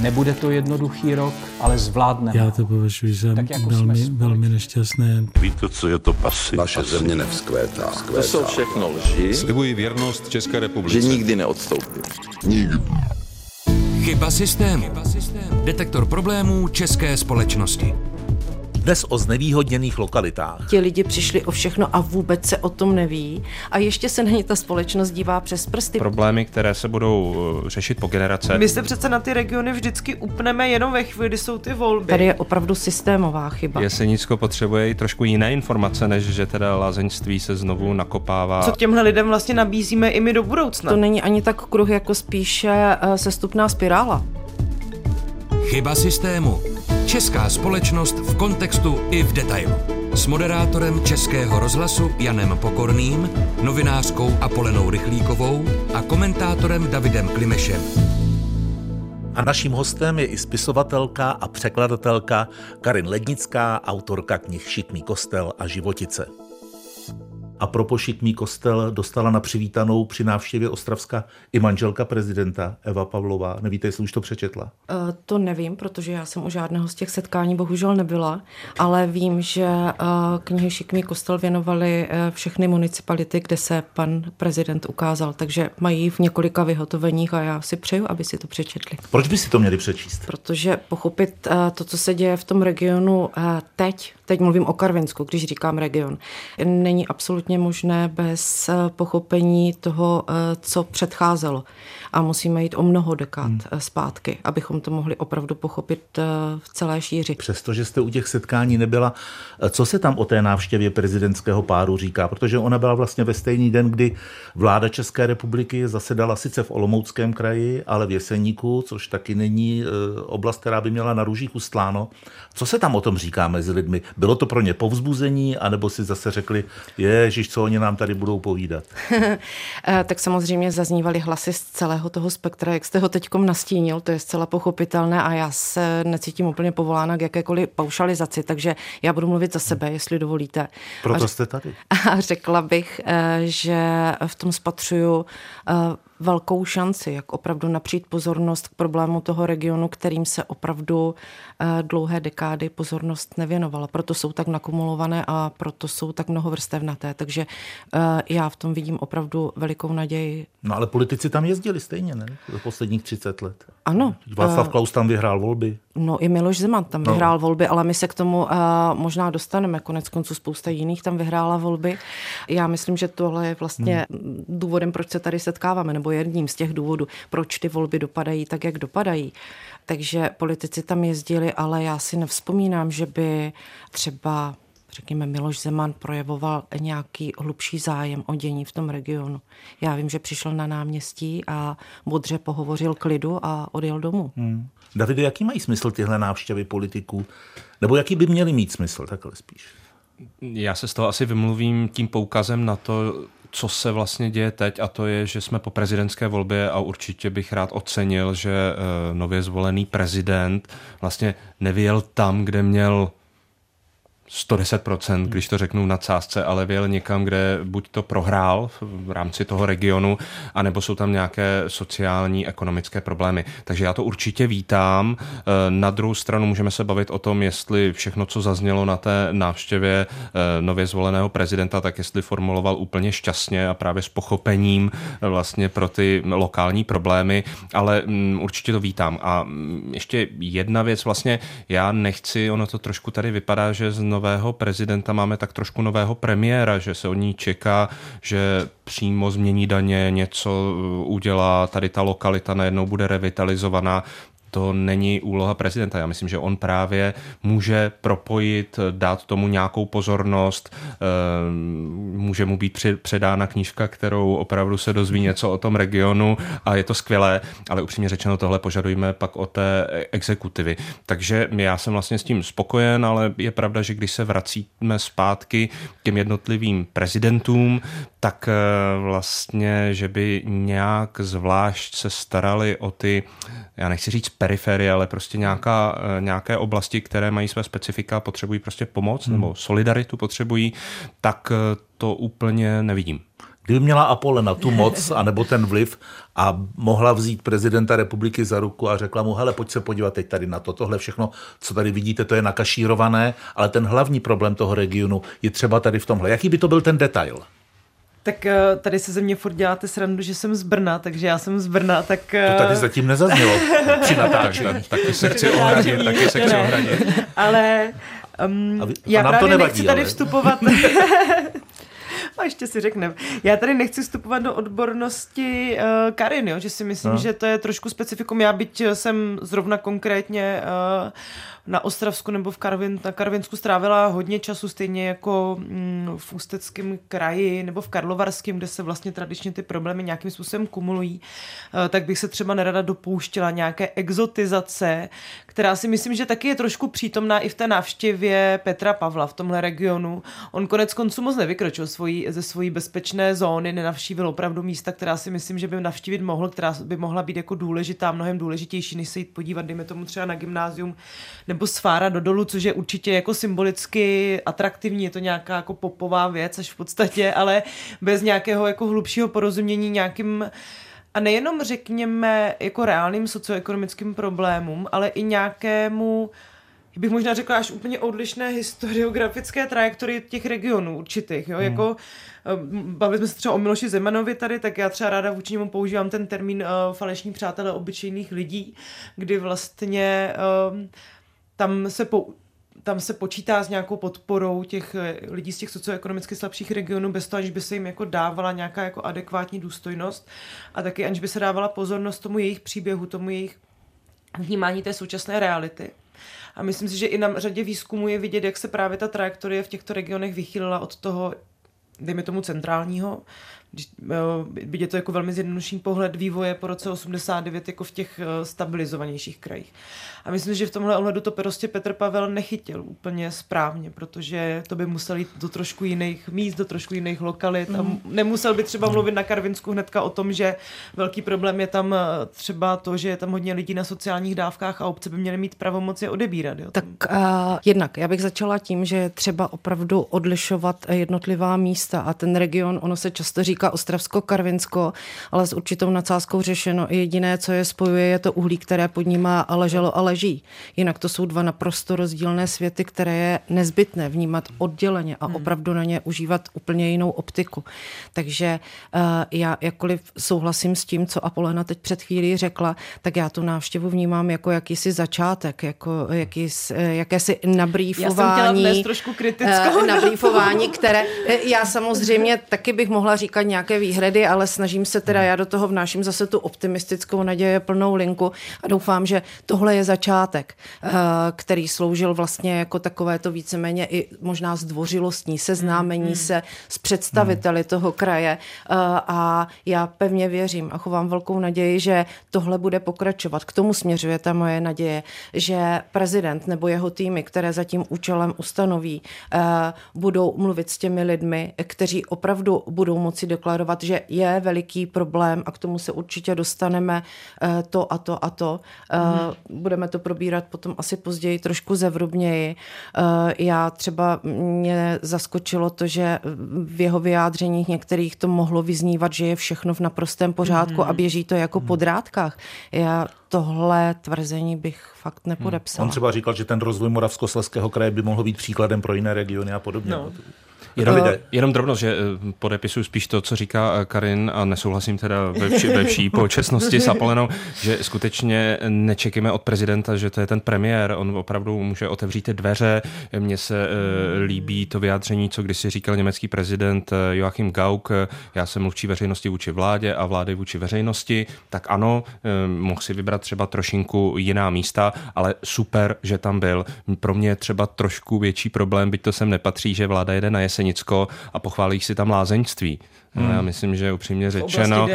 Nebude to jednoduchý rok, ale zvládneme. Já to považuji za jako velmi, velmi nešťastné. Víte, co je to pasy? Naše země nevzkvétá. To jsou všechno lži. Slibuji věrnost České republice. Že nikdy neodstoupím. Nikdy. Chyba systému. Detektor problémů české společnosti. Dnes o znevýhodněných lokalitách. Ti lidi přišli o všechno a vůbec se o tom neví. A ještě se na ně ta společnost dívá přes prsty. Problémy, které se budou eh, řešit po generace. My se přece na ty regiony vždycky upneme jenom ve chvíli, kdy jsou ty volby. Tady je opravdu systémová chyba. Jesenicko potřebuje i trošku jiné informace, než že teda lázeňství se znovu nakopává. Co těmhle lidem vlastně nabízíme i my do budoucna? To není ani tak kruh, jako spíše eh, sestupná spirála. Chyba systému. Česká společnost v kontextu i v detailu. S moderátorem Českého rozhlasu Janem Pokorným, novinářkou Apolenou Rychlíkovou a komentátorem Davidem Klimešem. A naším hostem je i spisovatelka a překladatelka Karin Lednická, autorka knih Šikmý kostel a životice a pro pošitmý kostel dostala na přivítanou při návštěvě Ostravska i manželka prezidenta Eva Pavlová. Nevíte, jestli už to přečetla? Uh, to nevím, protože já jsem u žádného z těch setkání bohužel nebyla, ale vím, že uh, knihy Šikmý kostel věnovali uh, všechny municipality, kde se pan prezident ukázal, takže mají v několika vyhotoveních a já si přeju, aby si to přečetli. Proč by si to měli přečíst? Protože pochopit to, co se děje v tom regionu teď, teď mluvím o Karvinsku, když říkám region, není absolutně možné bez eh, pochopení toho, eh, co předcházelo. A musíme jít o mnoho dekád hmm. Eh, zpátky, abychom to mohli opravdu pochopit v celé šíři. Přestože jste u těch setkání nebyla, co se tam o té návštěvě prezidentského páru říká? Protože ona byla vlastně ve stejný den, kdy vláda České republiky zasedala sice v Olomouckém kraji, ale v Jeseníku, což taky není oblast, která by měla na růžích ustláno. Co se tam o tom říká mezi lidmi? Bylo to pro ně povzbuzení, anebo si zase řekli, ježiš, co oni nám tady budou povídat? Eh, tak samozřejmě zaznívaly hlasy z celého toho spektra, jak jste ho teď nastínil, to je zcela pochopitelné a já se necítím úplně povolána k jakékoliv paušalizaci, takže já budu mluvit za sebe, jestli dovolíte. Proto jste tady. A řekla bych, eh, že v tom spatřuju eh, velkou šanci, jak opravdu napřít pozornost k problému toho regionu, kterým se opravdu dlouhé dekády pozornost nevěnovala. Proto jsou tak nakumulované a proto jsou tak mnohovrstevnaté. Takže eh, já v tom vidím opravdu velikou naději. No ale politici tam jezdili stejně, ne? Za posledních 30 let. Ano. Václav uh, Klaus tam vyhrál volby. No i Miloš Zeman tam no. vyhrál volby, ale my se k tomu uh, možná dostaneme. Konec konců spousta jiných tam vyhrála volby. Já myslím, že tohle je vlastně hmm. důvodem, proč se tady setkáváme, nebo jedním z těch důvodů, proč ty volby dopadají tak, jak dopadají. Takže politici tam jezdili, ale já si nevzpomínám, že by třeba řekněme, Miloš Zeman projevoval nějaký hlubší zájem o dění v tom regionu. Já vím, že přišel na náměstí a bodře pohovořil klidu a odjel domů. Hmm. Davide, jaký mají smysl tyhle návštěvy politiků? Nebo jaký by měly mít smysl, takhle spíš? Já se z toho asi vymluvím tím poukazem na to, co se vlastně děje teď a to je, že jsme po prezidentské volbě a určitě bych rád ocenil, že eh, nově zvolený prezident vlastně nevěl tam, kde měl 110%, když to řeknu na cásce, ale vyjel někam, kde buď to prohrál v rámci toho regionu, anebo jsou tam nějaké sociální, ekonomické problémy. Takže já to určitě vítám. Eh, na druhou stranu můžeme se bavit o tom, jestli všechno, co zaznělo na té návštěvě eh, nově zvoleného prezidenta, tak jestli formuloval úplně šťastně a právě s pochopením eh, vlastně pro ty lokální problémy, ale mm, určitě to vítám. A mm, ještě jedna věc, vlastně já nechci, ono to trošku tady vypadá, že znovu nového prezidenta máme tak trošku nového premiéra, že se od ní čeká, že přímo změní daně, něco uh, udělá, tady ta lokalita najednou bude revitalizovaná to není úloha prezidenta. Já myslím, že on právě může propojit, dát tomu nějakou pozornost, eh, může mu být předána knížka, kterou opravdu se dozví něco o tom regionu a je to skvělé, ale upřímně řečeno tohle požadujeme pak o té exekutivy. Takže já jsem vlastně s tím spokojen, ale je pravda, že když se vracíme zpátky k těm jednotlivým prezidentům, tak eh, vlastně, že by nějak zvlášť se starali o ty, já nechci říct periferie, ale prostě nějaká, eh, nějaké oblasti, které mají své specifika, potřebují prostě pomoc hmm. nebo solidaritu potřebují, tak eh, to úplně nevidím. Kdyby měla Apolena tu moc, anebo ten vliv a mohla vzít prezidenta republiky za ruku a řekla mu, hele, pojď se podívat teď tady na to, tohle všechno, co tady vidíte, to je nakašírované, ale ten hlavní problém toho regionu je třeba tady v tomhle. Jaký by to byl ten detail? Tak eh, tady se ze mě furt děláte srandu, že jsem z Brna, takže já jsem z Brna, tak... To tady eh, zatím nezaznělo při natáčení. taky se chci ohradit, taky se chci ohradit. Ale um, vy, já právě to nevadí, nechci tady ale... vstupovat... A ještě si řekneme. Já tady nechci vstupovat do odbornosti uh, Karin, jo, že si myslím, no. že to je trošku specifikum. Já byť jsem zrovna konkrétně uh, na Ostravsku nebo v Karvin, na Karvinsku strávila hodně času, stejně jako mm, v Ústeckém kraji nebo v Karlovarském, kde se vlastně tradičně ty problémy nějakým způsobem kumulují, uh, tak bych se třeba nerada dopouštěla nějaké exotizace, která si myslím, že taky je trošku přítomná i v té návštěvě Petra Pavla v tomhle regionu. On konec konců moc nevykročil svojí, ze svojí bezpečné zóny, nenavštívil opravdu místa, která si myslím, že by navštívit mohl, která by mohla být jako důležitá, mnohem důležitější, než se jít podívat, dejme tomu třeba na gymnázium nebo sfára do dolu, což je určitě jako symbolicky atraktivní, je to nějaká jako popová věc až v podstatě, ale bez nějakého jako hlubšího porozumění nějakým a nejenom řekněme jako reálným socioekonomickým problémům, ale i nějakému bych možná řekla až úplně odlišné historiografické trajektory těch regionů určitých, jo, hmm. jako eh, bavili jsme se třeba o Miloši Zemanovi tady, tak já třeba ráda vůči němu používám ten termín uh, falešní přátelé obyčejných lidí, kdy vlastně uh, tam se pou, tam se počítá s nějakou podporou těch lidí z těch socioekonomicky slabších regionů bez toho, aniž by se jim jako dávala nějaká jako adekvátní důstojnost a taky aniž by se dávala pozornost tomu jejich příběhu, tomu jejich vnímání té současné reality. A myslím si, že i na řadě výzkumů je vidět, jak se právě ta trajektorie v těchto regionech vychýlila od toho, dejme tomu centrálního, vidět to jako velmi zjednodušený pohled vývoje po roce 89 jako v těch eh, stabilizovanějších krajích. A myslím, že v tomhle ohledu to prostě Petr Pavel nechytil úplně správně, protože to by musel jít do trošku jiných míst, do trošku jiných lokalit mm. a mhm. nemusel by třeba mluvit na Karvinsku hnedka o tom, že velký problém je tam eh, třeba to, že je tam hodně lidí na sociálních dávkách a obce by měly mít pravomoc je odebírat. Jo? Tak uh, jednak, já bych začala tím, že třeba opravdu odlišovat jednotlivá místa a ten region, ono se často říká Ostravsko-Karvinsko, ale s určitou nadsázkou řešeno. Jediné, co je spojuje, je to uhlí, které pod ním má a leželo a leží. Jinak to jsou dva naprosto rozdílné světy, které je nezbytné vnímat odděleně a hmm. opravdu na ně užívat úplně jinou optiku. Takže uh, já jakkoliv souhlasím s tím, co Apolena teď před chvílí řekla, tak já tu návštěvu vnímám jako jakýsi začátek, jako jakýsi, eh, jakési nabrýfování. Já jsem trošku kritickou. Uh, nabrýfování, které já samozřejmě taky bych mohla říkat nějaké výhrady, ale snažím se teda, já do toho vnáším zase tu optimistickou naděje plnou linku a doufám, že tohle je začátek, eh, který sloužil vlastně jako takové to víceméně i možná zdvořilostní seznámení hmm. se s představiteli toho kraje eh, a já pevně věřím a chovám velkou naději, že tohle bude pokračovat. K tomu směřuje ta moje naděje, že prezident nebo jeho týmy, které za tím účelem ustanoví, eh, budou mluvit s těmi lidmi, kteří opravdu budou moci deklarovat, že je veliký problém a k tomu se určitě dostaneme to a to a to. Hmm. Budeme to probírat potom asi později trošku zevrubněji. Eh, já třeba mě zaskočilo to, že v jeho vyjádřeních některých to mohlo vyznívat, že je všechno v naprostém pořádku mm-hmm. a běží to jako mm-hmm. po drátkách. Já tohle tvrzení bych fakt nepodepsal. On třeba říkal, že ten rozvoj Moravskoslezského kraje by mohl být příkladem pro jiné regiony a podobně. No. Jenom, uh, jenom drobnost, že eh, podepisuju spíš to, co říká eh, Karin a nesouhlasím teda ve vší, ve vší počestnosti s Apolenou, že skutečně nečekíme od prezidenta, že to je ten premiér, on opravdu může otevřít ty dveře. Mně se líbí to vyjádření, co když si říkal německý prezident Joachim Gauck, já jsem mluvčí veřejnosti vůči vládě a vlády vůči veřejnosti, tak ano, mohl si vybrat třeba trošinku jiná místa, ale super, že tam byl. Pro mě je třeba trošku větší problém, byť to sem nepatří, že vláda jede na jesen Jesenicko a pochválí si tam lázeňství. Hmm. Já myslím, že upřímně řečeno,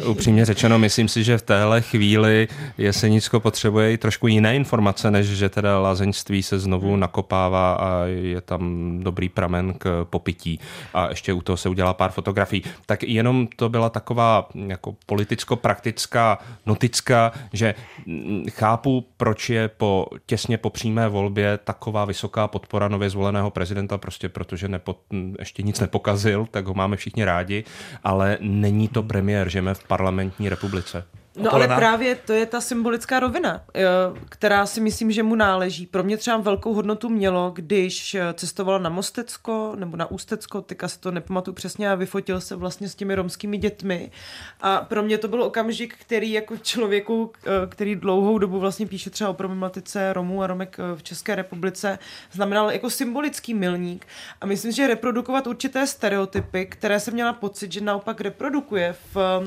uh, upřímně řečeno, myslím si, že v téhle chvíli Jesenicko potřebuje i trošku jiné informace, než že teda lázeňství se znovu hmm. nakopává a je tam dobrý pramen k popití a ještě u toho se udělá pár fotografií. Tak jenom to byla taková jako politicko-praktická notická, že chápu, proč je po, těsně po přímé volbě taková vysoká podpora nově zvoleného prezidenta, prostě protože nepo, ještě nic nepokazil, tak ho máme všichni rádi, ale není to premiér, žijeme v parlamentní republice. No ale právě to je ta symbolická rovina, eh, která si myslím, že mu náleží. Pro mě třeba velkou hodnotu mělo, když eh, cestovala na Mostecko nebo na Ústecko, teďka si to nepamatuju přesně, a vyfotil se vlastně s těmi romskými dětmi. A pro mě to byl okamžik, který jako člověku, eh, který dlouhou dobu vlastně píše třeba o problematice Romů a Romek v České republice, znamenal jako symbolický milník. A myslím, že reprodukovat určité stereotypy, které jsem měla pocit, že naopak reprodukuje v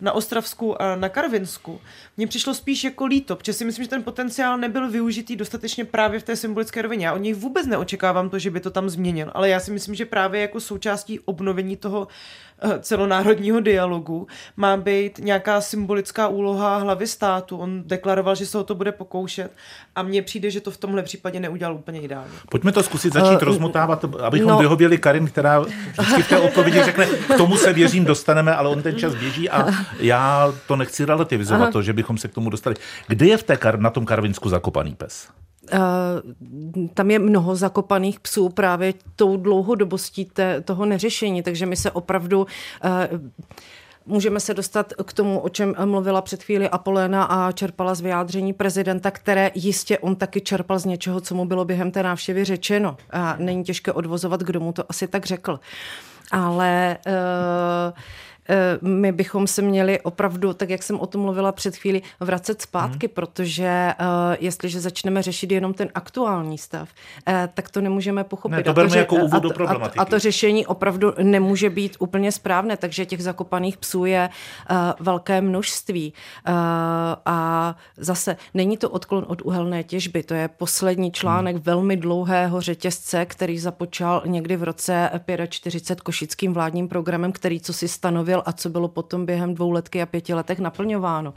na Ostravsku a na Karvinsku, mně přišlo spíš jako líto, protože si myslím, že ten potenciál nebyl využitý dostatečně právě v té symbolické rovině. Já od něj vůbec neočekávám to, že by to tam změnil, ale já si myslím, že právě jako součástí obnovení toho Eh, celonárodního dialogu má být nějaká symbolická úloha hlavy státu. On deklaroval, že se o to bude pokoušet a mně přijde, že to v tomhle případě neudělal úplně ideálně. Pojďme to zkusit začít uh, rozmotávat, abychom no. vyhověli Karin, která vždycky v té odpovědi řekne, k tomu se věřím, dostaneme, ale on ten čas běží a já to nechci relativizovat, Aha. to, že bychom se k tomu dostali. Kde je v té, na tom Karvinsku zakopaný pes? Uh, tam je mnoho zakopaných psů právě tou dlouhodobostí té, toho neřešení, takže my se opravdu uh, můžeme se dostat k tomu, o čem mluvila před chvíli Apoléna a čerpala z vyjádření prezidenta, které jistě on taky čerpal z něčeho, co mu bylo během té návštěvy řečeno. A není těžké odvozovat, kdo mu to asi tak řekl. Ale uh, my bychom se měli opravdu, tak jak jsem o tom mluvila před chvíli, vracet zpátky, hmm. protože eh, jestliže začneme řešit jenom ten aktuální stav, eh, tak to nemůžeme pochopit. Ne, to a, to, že, jako úvod do problematiky. A, a to řešení opravdu nemůže být úplně správné, takže těch zakopaných psů je velké množství. A zase není to odklon od uhelné těžby, to je poslední článek hmm. velmi dlouhého řetězce, který započal někdy v roce 45 košickým vládním programem, který co si stanovil byl a co bylo potom během dvou letky a pěti letech naplňováno.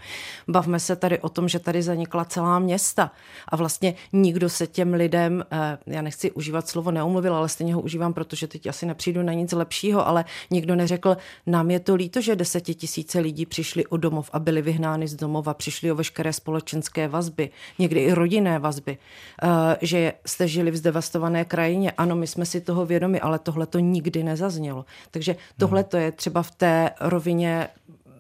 Bavme se tady o tom, že tady zanikla celá města a vlastně nikdo se těm lidem, eh, já nechci užívat slovo neumluvil, ale stejně ho užívám, protože teď asi nepřijdu na nic lepšího, ale nikdo neřekl, nám je to líto, že desetitisíce lidí přišli o domov a byli vyhnány z domova, přišli o veškeré společenské vazby, někdy i rodinné vazby, eh, že jste žili v zdevastované krajině. Ano, my jsme si toho vědomi, ale tohle to nikdy nezaznělo. Takže tohle to je třeba v té rovině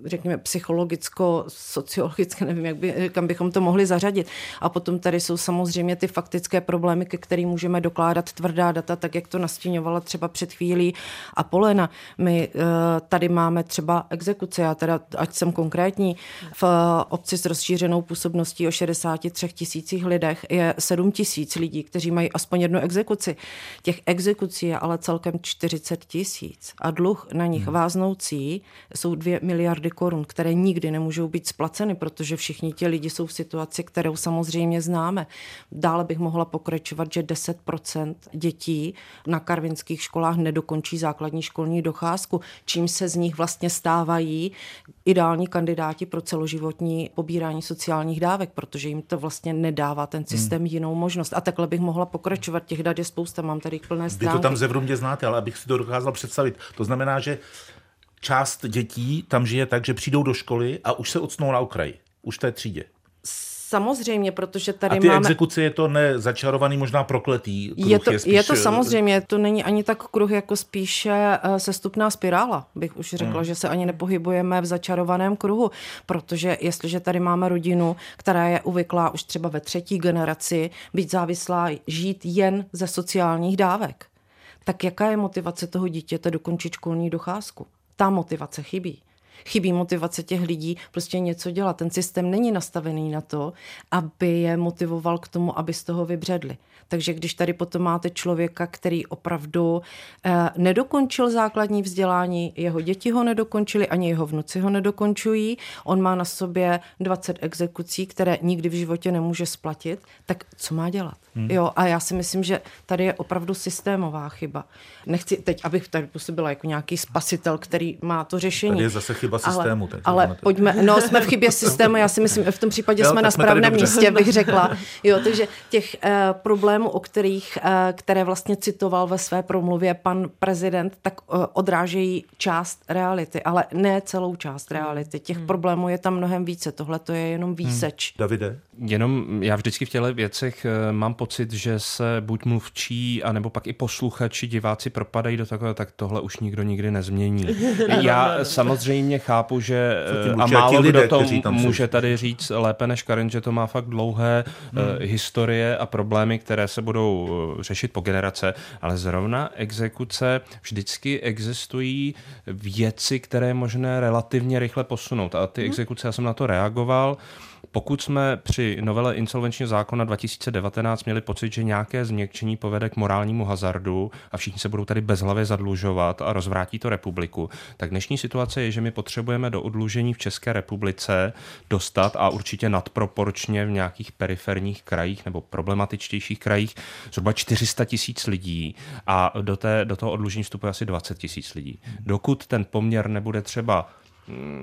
řekněme, psychologicko-sociologické, nevím, jak by, kam bychom to mohli zařadit. A potom tady jsou samozřejmě ty faktické problémy, ke kterým můžeme dokládat tvrdá data, tak jak to nastíňovala třeba před chvílí Apolena. My uh, tady máme třeba exekuce, já teda, ať jsem konkrétní, v uh, obci s rozšířenou působností o 63 tisících lidech je 7 tisíc lidí, kteří mají aspoň jednu exekuci. Těch exekucí je ale celkem 40 tisíc a dluh na nich hmm. váznoucí jsou 2 miliardy korun, které nikdy nemůžou být splaceny, protože všichni ti lidi jsou v situaci, kterou samozřejmě známe. Dále bych mohla pokračovat, že 10% dětí na karvinských školách nedokončí základní školní docházku, čím se z nich vlastně stávají ideální kandidáti pro celoživotní pobírání sociálních dávek, protože jim to vlastně nedává ten systém hmm. jinou možnost. A takhle bych mohla pokračovat. Těch dat je spousta, mám tady plné stránky. Vy to tam zevrumě znáte, ale abych si to dokázal představit. To znamená, že část dětí tam žije tak, že přijdou do školy a už se odsnou na okraji, už v té třídě. Samozřejmě, protože tady a ty máme... exekuce je to nezačarovaný, možná prokletý kruh. Je to, je, spíš... je to samozřejmě, to není ani tak kruh, jako spíše eh, sestupná spirála, bych už řekla, hmm. že se ani nepohybujeme v začarovaném kruhu, protože jestliže tady máme rodinu, která je uvyklá už třeba ve třetí generaci, být závislá, žít jen ze sociálních dávek, tak jaká je motivace toho dítěte dokončit školní docházku? Ta motivace chybí. Chybí motivace těch lidí prostě něco dělat. Ten systém není nastavený na to, aby je motivoval k tomu, aby z toho vybředli. Takže když tady potom máte člověka, který opravdu eh, nedokončil základní vzdělání, jeho děti ho nedokončili, ani jeho vnuci ho nedokončují, on má na sobě 20 exekucí, které nikdy v životě nemůže splatit, tak co má dělat? Hmm. Jo, a já si myslím, že tady je opravdu systémová chyba. Nechci teď, abych tady působila jako nějaký spasitel, který má to řešení. Tady je zase chyba systému. Ale, ale pojďme, no jsme v chybě systému, já si myslím, v tom případě jo, jsme na správném místě, bych řekla. Jo, takže těch uh, problémů, o kterých, uh, které vlastně citoval ve své promluvě pan prezident, tak uh, odrážejí část reality, ale ne celou část reality. Těch hmm. problémů je tam mnohem více, tohle to je jenom výseč. Hmm. Davide? Jenom já vždycky v těle věcech mám pocit, že se buď mluvčí, anebo pak i posluchači, diváci propadají do takového, tak tohle už nikdo nikdy nezmění. Já samozřejmě chápu, že a málo lidé, kdo to může tady říct lépe než Karin, že to má fakt dlouhé hmm. uh, historie a problémy, které se budou řešit po generace, ale zrovna exekuce vždycky existují věci, které je možné relativně rychle posunout. A ty hmm. exekuce, já jsem na to reagoval, pokud jsme při novele insolvenčního zákona 2019 měli pocit, že nějaké změkčení povede k morálnímu hazardu a všichni se budou tady bezhlavě zadlužovat a rozvrátí to republiku, tak dnešní situace je, že my potřebujeme do odlužení v České republice dostat a určitě nadproporčně v nějakých periferních krajích nebo problematičtějších krajích zhruba 400 tisíc lidí a do, té, do toho odlužení vstupuje asi 20 tisíc lidí. Dokud ten poměr nebude třeba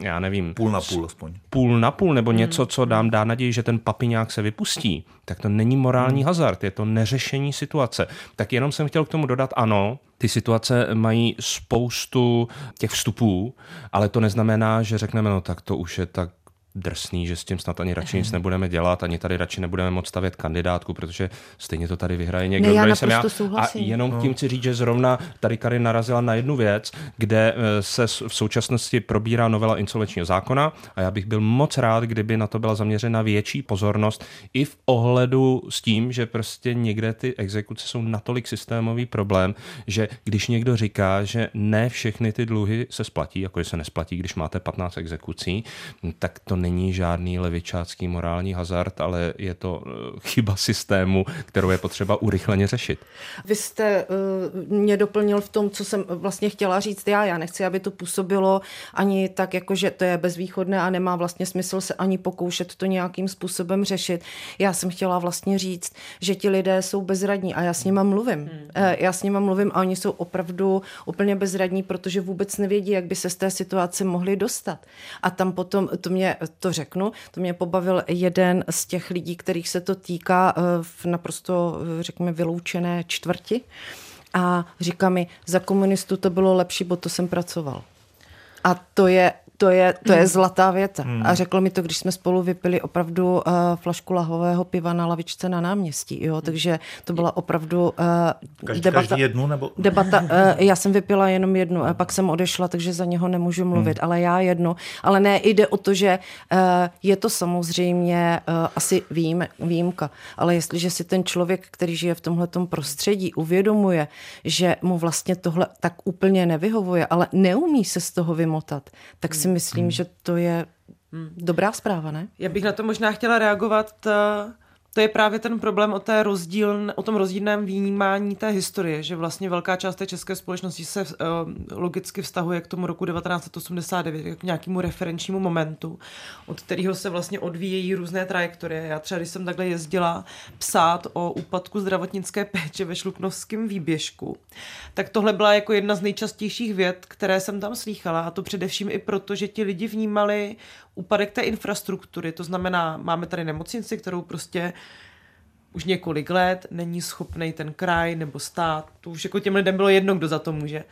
já nevím. Půl na půl aspoň. Půl na půl, nebo hmm. něco, co dám dá naději, že ten papiňák se vypustí, tak to není morální hmm. hazard, je to neřešení situace. Tak jenom jsem chtěl k tomu dodat, ano, ty situace mají spoustu těch vstupů, ale to neznamená, že řekneme, no tak to už je tak drsný, že s tím snad ani radši nic nebudeme dělat, ani tady radši nebudeme moc stavět kandidátku, protože stejně to tady vyhraje někdo, ne, já jsem já. Souhlasím. A jenom no. tím chci říct, že zrovna tady Karin narazila na jednu věc, kde eh, se v současnosti probírá novela insolvenčního zákona a já bych byl moc rád, kdyby na to byla zaměřena větší pozornost i v ohledu s tím, že prostě někde ty exekuce jsou natolik systémový problém, že když někdo říká, že ne všechny ty dluhy se splatí, jako se nesplatí, když máte 15 exekucí, tak to není žádný levičácký morální hazard, ale je to eh, chyba systému, kterou je potřeba urychleně řešit. Vy jste uh, mě doplnil v tom, co jsem vlastně chtěla říct já. Já nechci, aby to působilo ani tak, jako že to je bezvýchodné a nemá vlastně smysl se ani pokoušet to nějakým způsobem řešit. Já jsem chtěla vlastně říct, že ti lidé jsou bezradní a já s nima mluvím. Hmm. Eh, já s nima mluvím a oni jsou opravdu úplně bezradní, protože vůbec nevědí, jak by se z té situace mohli dostat. A tam potom, to mě to řeknu, to mě pobavil jeden z těch lidí, kterých se to týká eh, v naprosto, eh, řekněme, vyloučené čtvrti. A říká mi, za komunistu to bylo lepší, bo to jsem pracoval. A to je to je, to je hmm. zlatá věta. Hmm. A řekl mi to, když jsme spolu vypili opravdu uh, flašku lahového piva na lavičce na náměstí. Jo? Takže to byla opravdu uh, každý, debata. Každý jednu? Nebo? debata uh, já jsem vypila jenom jednu a pak jsem odešla, takže za něho nemůžu mluvit, hmm. ale já jednu. Ale ne, jde o to, že uh, je to samozřejmě uh, asi vím, výjimka, ale jestliže si ten člověk, který žije v tomhle prostředí, uvědomuje, že mu vlastně tohle tak úplně nevyhovuje, ale neumí se z toho vymotat, tak si si myslím, hmm. že to je hmm. dobrá zpráva, ne? Já bych na to možná chtěla reagovat to je právě ten problém o, té rozdíl, o tom rozdílném vnímání té historie, že vlastně velká část té české společnosti se uh, logicky vztahuje k tomu roku 1989, k nějakému referenčnímu momentu, od kterého se vlastně odvíjejí různé trajektorie. Já třeba, když jsem takhle jezdila psát o úpadku zdravotnické péče ve Šluknovském výběžku, tak tohle byla jako jedna z nejčastějších věd, které jsem tam slýchala a to především i proto, že ti lidi vnímali úpadek té infrastruktury, to znamená, máme tady nemocnici, kterou prostě už několik let není schopný ten kraj nebo stát, to už jako těm lidem bylo jedno, kdo za to může,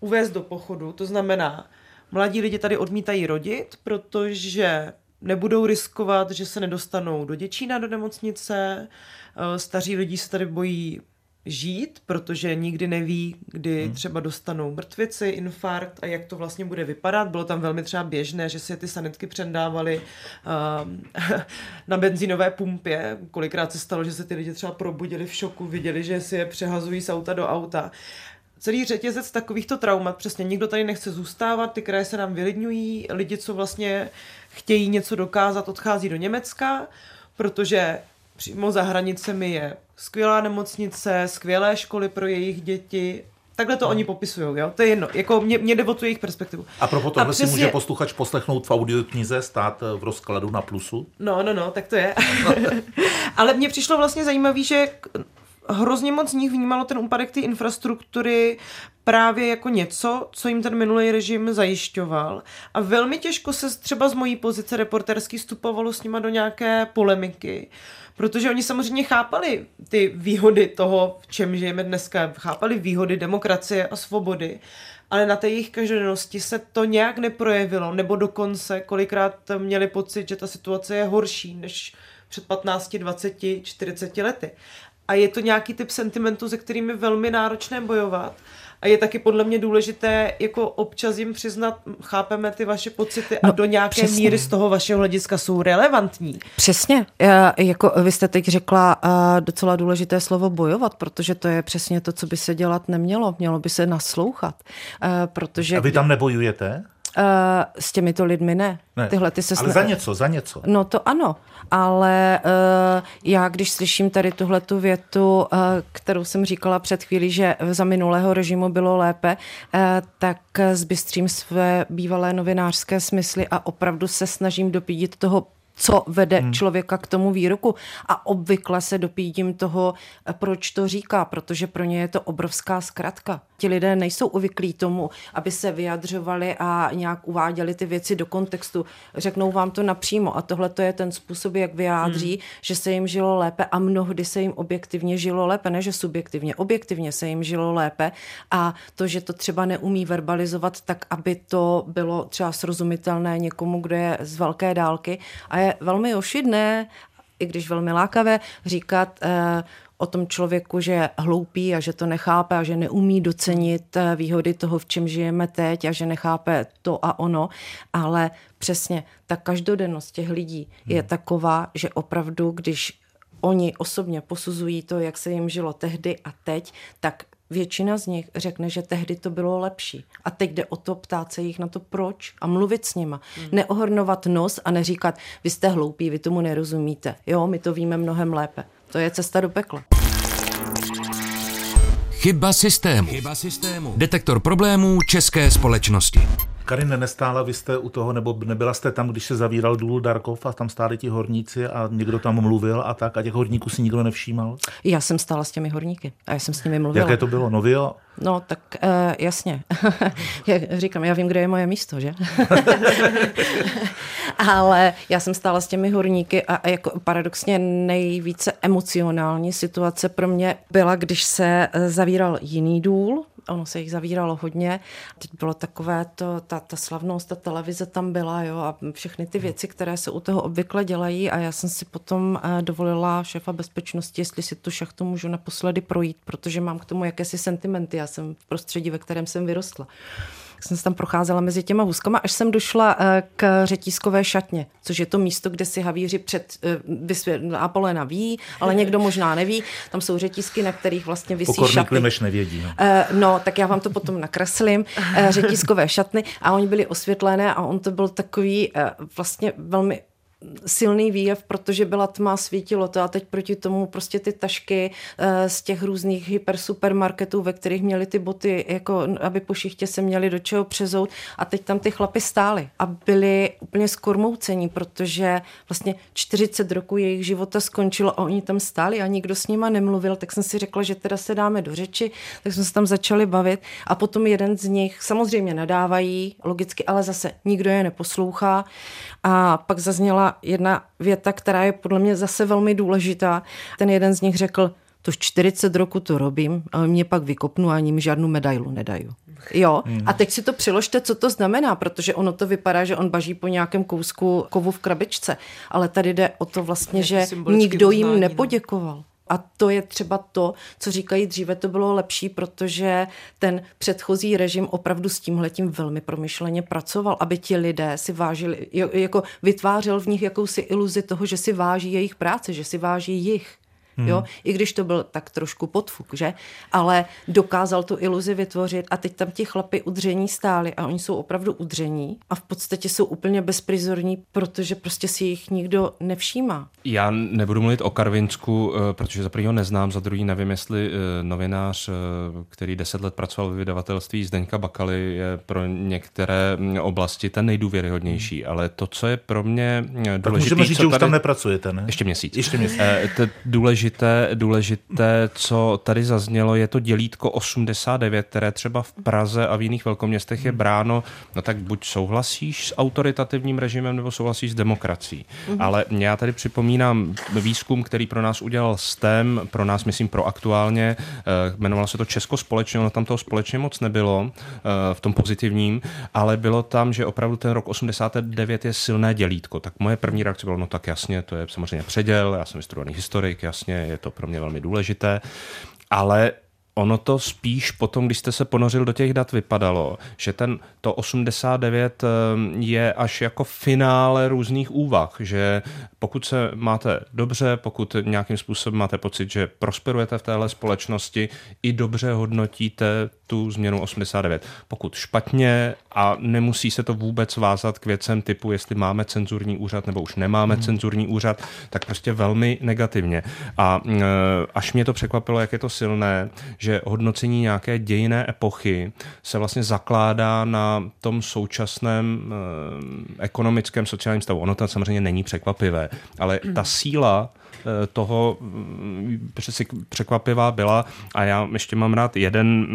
uvést do pochodu. To znamená, mladí lidi tady odmítají rodit, protože nebudou riskovat, že se nedostanou do Děčína, do nemocnice, eh, staří lidi se tady bojí žít, protože nikdy neví, kdy hmm. třeba dostanou mrtvici, infarkt a jak to vlastně bude vypadat. Bylo tam velmi třeba běžné, že si ty sanitky přendávali uh, na benzínové pumpě. Kolikrát se stalo, že se ty lidi třeba probudili v šoku, viděli, že si je přehazují z auta do auta. Celý řetězec takovýchto traumat, přesně nikdo tady nechce zůstávat, ty kraje se nám vylidňují, lidi, co vlastně chtějí něco dokázat, odchází do Německa, protože přímo za hranicemi je skvělá nemocnice, skvělé školy pro jejich děti, Takhle to no. oni popisují, jo? To je jedno. Jako mě, mě jde o tu jejich perspektivu. A proto tohle přesně... si může posluchač poslechnout v audioknize stát v rozkladu na plusu? No, no, no, tak to je. Ale mně přišlo vlastně zajímavé, že hrozně moc z nich vnímalo ten úpadek té infrastruktury právě jako něco, co jim ten minulý režim zajišťoval. A velmi těžko se třeba z mojí pozice reporterský stupovalo s nima do nějaké polemiky. Protože oni samozřejmě chápali ty výhody toho, v čem žijeme dneska, chápali výhody demokracie a svobody, ale na té jejich každodennosti se to nějak neprojevilo, nebo dokonce kolikrát měli pocit, že ta situace je horší než před 15, 20, 40 lety. A je to nějaký typ sentimentu, se kterým je velmi náročné bojovat. A je taky podle mě důležité jako občas jim přiznat, chápeme ty vaše pocity a no, do nějaké přesně. míry z toho vašeho hlediska jsou relevantní. Přesně. Já, jako vy jste teď řekla uh, docela důležité slovo bojovat, protože to je přesně to, co by se dělat nemělo. Mělo by se naslouchat. Uh, protože a vy tam nebojujete? Uh, s těmito lidmi ne. ne. Tyhle ty se ale sna... za něco, za něco. No to ano, ale uh, já když slyším tady tuhle tu větu, uh, kterou jsem říkala před chvílí, že za minulého režimu bylo lépe, uh, tak zbystřím své bývalé novinářské smysly a opravdu se snažím dopídit toho co vede hmm. člověka k tomu výroku. A obvykle se dopídím toho, proč to říká, protože pro ně je to obrovská zkratka. Ti lidé nejsou uvyklí tomu, aby se vyjadřovali a nějak uváděli ty věci do kontextu. Řeknou vám to napřímo a tohle to je ten způsob, jak vyjádří, hmm. že se jim žilo lépe a mnohdy se jim objektivně žilo lépe, ne že subjektivně, objektivně se jim žilo lépe a to, že to třeba neumí verbalizovat tak, aby to bylo třeba srozumitelné někomu, kdo je z velké dálky a je velmi ošidné, i když velmi lákavé, říkat eh, o tom člověku, že je hloupý a že to nechápe a že neumí docenit eh, výhody toho, v čem žijeme teď a že nechápe to a ono, ale přesně ta každodennost těch lidí je hmm. taková, že opravdu, když oni osobně posuzují to, jak se jim žilo tehdy a teď, tak většina z nich řekne, že tehdy to bylo lepší. A teď jde o to ptát se jich na to proč a mluvit s nima. Hmm. Neohrnovat nos a neříkat, vy jste hloupí, vy tomu nerozumíte. Jo, my to víme mnohem lépe. To je cesta do pekla. Chyba systému. Chyba systému. Detektor problémů české společnosti. Karin, nestála vy jste u toho, nebo nebyla jste tam, když se zavíral důl Darkov a tam stáli ti horníci a někdo tam mluvil a tak a těch horníků si nikdo nevšímal? Já jsem stála s těmi horníky a já jsem s nimi mluvila. Jaké to bylo? Novio? No, tak uh, jasně. jak říkám, já vím, kde je moje místo, že? Ale já jsem stála s těmi horníky a, a jako paradoxně nejvíce emocionální situace pro mě byla, když se eh, zavíral jiný důl, ono se jich zavíralo hodně. Teď bylo takové to, ta, ta slavnost, ta televize tam byla, jo, a všechny ty věci, které se u toho obvykle dělají. A já jsem si potom uh, dovolila šéfa bezpečnosti, jestli si tu šachtu můžu naposledy projít, protože mám k tomu jakési sentimenty, já jsem v prostředí, ve kterém jsem vyrostla jsem se tam procházela mezi těma hůzkama, až jsem došla eh, k řetízkové šatně, což je to místo, kde si havíři před eh, vysvě, Apolena ví, ale někdo možná neví. Tam jsou řetízky, na kterých vlastně vysí Pokorný šaty. Klimeš nevědí. No. no, tak já vám to potom nakreslím. Řetízkové šatny a oni byli osvětlené a on to byl takový vlastně velmi silný výjev, protože byla tma, svítilo to a teď proti tomu prostě ty tašky eh, z těch různých hypersupermarketů, ve kterých měli ty boty, jako aby po šichtě se měli do čeho přezout. A teď tam ty chlapy stály a byli úplně skormoucení, protože vlastně 40 roků jejich života skončilo a oni tam stáli a nikdo s nima nemluvil, tak jsem si řekla, že teda se dáme do řeči, tak jsme se tam začali bavit a potom jeden z nich samozřejmě nadávají, logicky, ale zase nikdo je neposlouchá. A pak zazněla jedna věta, která je podle mě zase velmi důležitá. Ten jeden z nich řekl, to 40 roku to robím, ale mě pak vykopnu a ani mi žádnou medailu nedají. Jo, hmm. a teď si to přiložte, co to znamená, protože ono to vypadá, že on baží po nějakém kousku kovu v krabičce, ale tady jde o to vlastně, že nikdo jim no. nepoděkoval. A to je třeba to, co říkají dříve, to bylo lepší, protože ten předchozí režim opravdu s tímhletím velmi promyšleně pracoval, aby ti lidé si vážili, jako vytvářel v nich jakousi iluzi toho, že si váží jejich práce, že si váží jich. Hmm. Jo? I když to byl tak trošku podfuk, že? Ale dokázal tu iluzi vytvořit a teď tam ti chlapy udření stáli a oni jsou opravdu udření a v podstatě jsou úplně bezprizorní, protože prostě si jich nikdo nevšímá. Já nebudu mluvit o Karvinsku, eh, protože za prvního neznám, za druhý nevím, jestli eh, novinář, eh, který deset let pracoval v vydavatelství Zdeňka Bakaly, je pro některé mm, oblasti ten nejdůvěryhodnější, hmm. ale to, co je pro mě důležité... Tak můžeme říct, že už tam nepracujete, ne? Ještě měsíc. Ještě měsíc. To důležité důležité, důležité, co tady zaznělo, je to dělítko 89, které třeba v Praze a v jiných velkoměstech je bráno, no tak buď souhlasíš s autoritativním režimem, nebo souhlasíš s demokracií. Mm-hmm. Ale já tady připomínám výzkum, který pro nás udělal STEM, pro nás, myslím, pro aktuálně, eh, jmenovalo se to Česko společně, ono tam toho společně moc nebylo eh, v tom pozitivním, ale bylo tam, že opravdu ten rok 89 je silné dělítko. Tak moje první reakce bylo, no tak jasně, to je samozřejmě předěl, já jsem vystudovaný historik, jasně, Jasně, je to pro mě velmi důležité, ale ono to spíš potom, když jste se ponořil do těch dat, vypadalo, že ten, to 89 eh, je až jako finále různých úvah, že pokud se máte dobře, pokud nějakým způsobem máte pocit, že prosperujete v téhle společnosti, i dobře hodnotíte tu změnu 89. Pokud špatně a nemusí se to vůbec vázat k věcem typu, jestli máme cenzurní úřad nebo už nemáme hmm. cenzurní úřad, tak prostě velmi negativně. A eh, až mě to překvapilo, jak je to silné, že hodnocení nějaké dějiné epochy se vlastně zakládá na tom současném eh, ekonomickém sociálním stavu. Ono to samozřejmě není překvapivé, ale ta síla eh, toho mm, překvapivá byla a já ještě mám rád jeden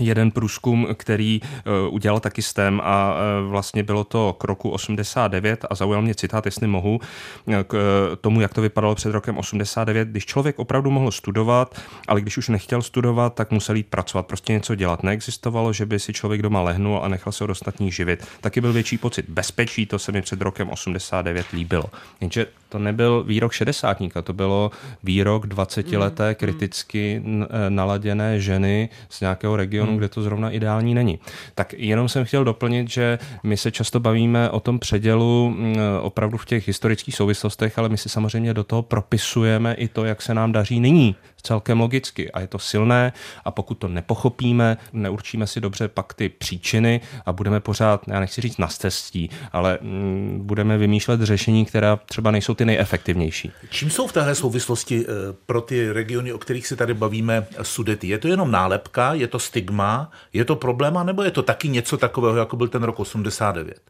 jeden průzkum, který uh, udělal taky STEM a uh, vlastně bylo to k roku 89 a zaujal mě citát, jestli mohu, uh, k tomu, jak to vypadalo před rokem 89, když člověk opravdu mohl studovat, ale když už nechtěl studovat, tak musel jít pracovat, prostě něco dělat. Neexistovalo, že by si člověk doma lehnul a nechal se od ostatních živit. Taky byl větší pocit bezpečí, to se mi před rokem 89 líbilo. Jenže to nebyl výrok šedesátníka, to bylo výrok 20-leté mm, kriticky naladěné ženy z nějakého regionu, hmm. kde to zrovna ideální není. Tak jenom jsem chtěl doplnit, že my se často bavíme o tom předělu mm, opravdu v těch historických souvislostech, ale my si samozřejmě do toho propisujeme i to, jak se nám daří nyní celkem logicky a je to silné a pokud to nepochopíme, neurčíme si dobře pak ty příčiny a budeme pořád, já nechci říct na cestí, ale mm, budeme vymýšlet řešení, která třeba nejsou ty nejefektivnější. Čím jsou v téhle souvislosti eh, pro ty regiony, o kterých se tady bavíme, sudety? Je to jenom nálepka, je to stigma, je to problém, nebo je to taky něco takového, jako byl ten rok 89?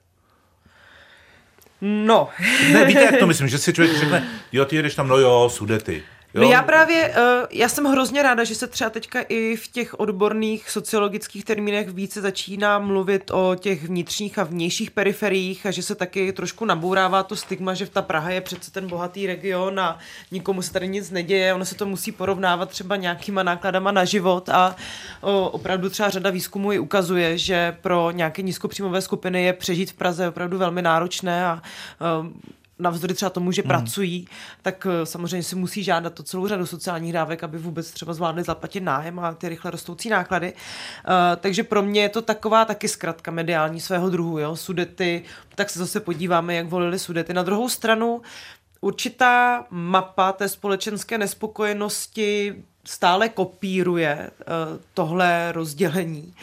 No. ne, víte, jak to myslím, že si člověk řekne, jo, ty jedeš tam, no jo, sudety. Jo? No já právě, uh, já jsem hrozně ráda, že se třeba teďka i v těch odborných sociologických termínech více začíná mluvit o těch vnitřních a vnějších periferiích a že se taky trošku nabourává to stigma, že ta Praha je přece ten bohatý region a nikomu se tady nic neděje, ono se to musí porovnávat třeba nějakýma nákladama na život a opravdu třeba řada výzkumů i ukazuje, že pro nějaké nízkopříjmové skupiny je přežít v Praze opravdu velmi náročné a navzdory třeba tomu, že mm. pracují, tak eh, samozřejmě si musí žádat to celou řadu sociálních dávek, aby vůbec třeba zvládli zaplatit nájem a ty rychle rostoucí náklady. Uh, takže pro mě je to taková taky zkratka mediální svého druhu, jo, sudety, tak se zase podíváme, jak volili sudety. Na druhou stranu určitá mapa té společenské nespokojenosti stále kopíruje uh, tohle rozdělení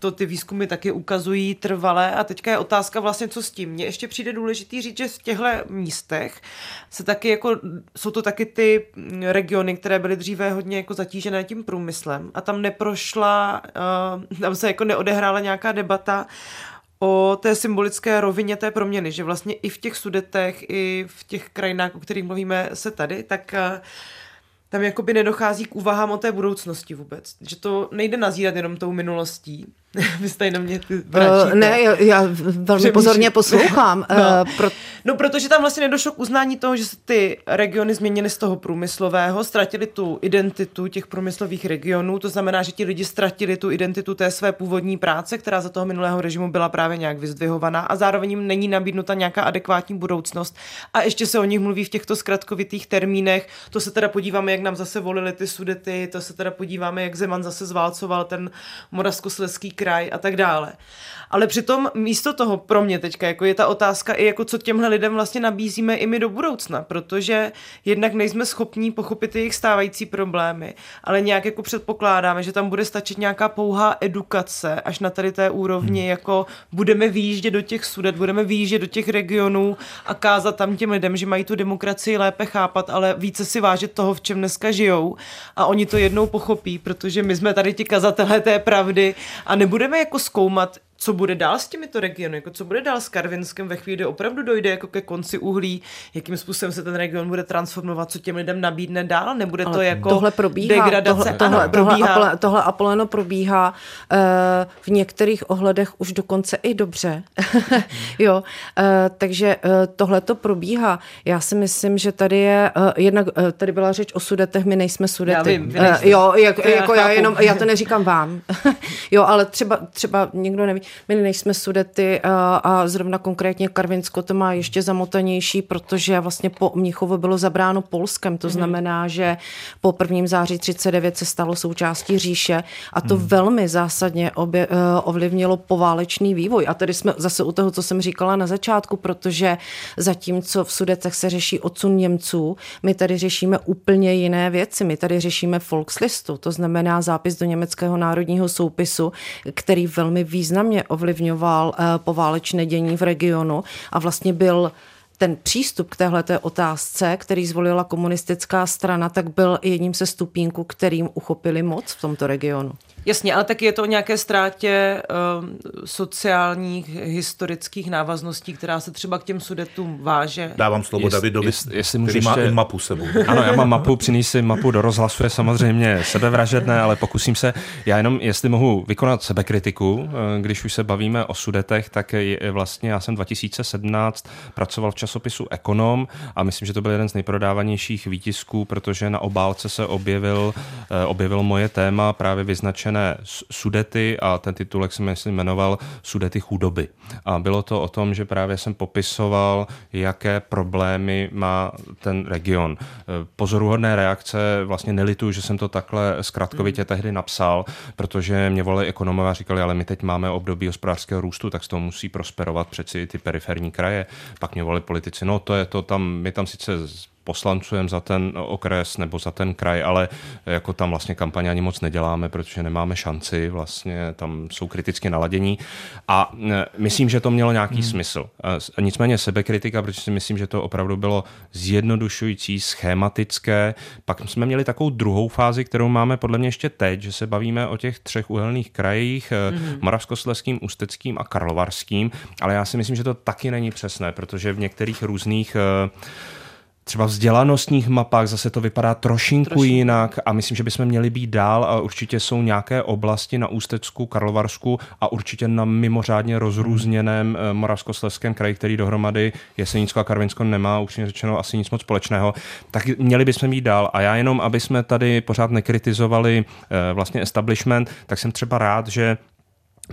to ty výzkumy taky ukazují trvalé a teďka je otázka vlastně, co s tím. Mně ještě přijde důležitý říct, že v těchto místech se taky jako, jsou to taky ty regiony, které byly dříve hodně jako zatížené tím průmyslem a tam neprošla, uh, tam se jako neodehrála nějaká debata o té symbolické rovině té proměny, že vlastně i v těch sudetech, i v těch krajinách, o kterých mluvíme se tady, tak uh, tam jakoby nedochází k úvahám o té budoucnosti vůbec. Že to nejde nazírat jenom tou minulostí, Vy jste jenom mě uh, Ne, já, já velmi Přemýšlím. pozorně poslouchám. no. Uh, pro... no, protože tam vlastně nedošlo k uznání toho, že se ty regiony změnily z toho průmyslového, ztratili tu identitu těch průmyslových regionů, to znamená, že ti lidi ztratili tu identitu té své původní práce, která za toho minulého režimu byla právě nějak vyzdvihovaná a zároveň jim není nabídnuta nějaká adekvátní budoucnost. A ještě se o nich mluví v těchto zkratkovitých termínech. To se teda podíváme, jak nám zase volili ty sudety, to se teda podíváme, jak Zeman zase zválcoval ten moravskosleský kraj a tak dále. Ale přitom místo toho pro mě teďka jako je ta otázka i jako co těmhle lidem vlastně nabízíme i my do budoucna, protože jednak nejsme schopní pochopit jejich stávající problémy, ale nějak jako předpokládáme, že tam bude stačit nějaká pouhá edukace až na tady té úrovni, hmm. jako budeme výjíždět do těch sudet, budeme výjíždět do těch regionů a kázat tam těm lidem, že mají tu demokracii lépe chápat, ale více si vážit toho, v čem dneska žijou a oni to jednou pochopí, protože my jsme tady ti kazatelé té pravdy a nebudeme jako zkoumat, co bude dál s těmito regiony, jako co bude dál s Karvinskem ve chvíli, kdy opravdu dojde jako ke konci uhlí, jakým způsobem se ten region bude transformovat, co těm lidem nabídne dál, nebude Ale to jako tohle probíhá, degradace. Tohle, tohle, ano, probíhá. tohle, Apole, tohle Apoleno probíhá uh, v některých ohledech už dokonce i dobře. jo, uh, takže uh, tohle to probíhá. Já si myslím, že tady je, uh, jednak uh, tady byla řeč o sudetech, my nejsme sudety. Já vím, uh, jo, jak, jako já, jenom, já to neříkám vám. jo, ale třeba, třeba někdo neví. My nejsme sudety a, a zrovna konkrétně Karvinsko to má ještě zamotanější, protože vlastně po Mnichovu bylo zabráno Polskem. To mhm. znamená, že po prvním září 39 se stalo součástí říše a to hmm. velmi zásadně obje, ovlivnilo poválečný vývoj. A tady jsme zase u toho, co jsem říkala na začátku, protože zatímco v Sudetech se řeší odsun Němců, my tady řešíme úplně jiné věci. My tady řešíme Volkslistu, to znamená zápis do německého národního soupisu, který velmi významně ovlivňoval eh, poválečné dění v regionu a vlastně byl ten přístup k téhleté otázce, který zvolila komunistická strana, tak byl jedním se stupínků, kterým uchopili moc v tomto regionu. Jasně, ale taky je to o nějaké ztrátě um, sociálních, historických návazností, která se třeba k těm sudetům váže. Dávám slovo jest, Davidovi, jest, jestli můžu který ještě... má mapu sebou. Ano, já mám mapu, přinísi mapu do rozhlasu, je samozřejmě sebevražedné, ale pokusím se, já jenom, jestli mohu vykonat sebekritiku, eh, když už se bavíme o sudetech, tak je vlastně, já jsem 2017 pracoval v časopisu Ekonom a myslím, že to byl jeden z nejprodávanějších výtisků, protože na obálce se objevil, eh, objevil moje téma právě vyznačené natočené Sudety a ten titulek se myslím jmenoval Sudety chudoby. A bylo to o tom, že právě jsem popisoval, jaké problémy má ten region. Pozoruhodné reakce, vlastně nelituju, že jsem to takhle zkratkovitě mm. tehdy napsal, protože mě volali ekonomové a říkali, ale my teď máme období hospodářského růstu, tak z toho musí prosperovat přeci ty periferní kraje. Pak mě volali politici, no to je to tam, my tam sice poslancujeme za ten okres nebo za ten kraj, ale jako tam vlastně kampaně ani moc neděláme, protože nemáme šanci, vlastně tam jsou kriticky naladění a e, myslím, že to mělo nějaký hmm. smysl. E, nicméně sebekritika, protože si myslím, že to opravdu bylo zjednodušující, schématické. Pak jsme měli takovou druhou fázi, kterou máme podle mě ještě teď, že se bavíme o těch třech uhelných krajích, hmm. Moravskosleským, Ústeckým a Karlovarským, ale já si myslím, že to taky není přesné, protože v některých různých třeba vzdělanostních mapách zase to vypadá trošinku, trošinku jinak a myslím, že bychom měli být dál a určitě jsou nějaké oblasti na Ústecku, Karlovarsku a určitě na mimořádně rozrůzněném hmm. Moravskoslezském kraji, který dohromady Jesenicko a Karvinsko nemá upřímně řečeno asi nic moc společného, tak měli bychom být dál a já jenom, aby jsme tady pořád nekritizovali eh, vlastně establishment, tak jsem třeba rád, že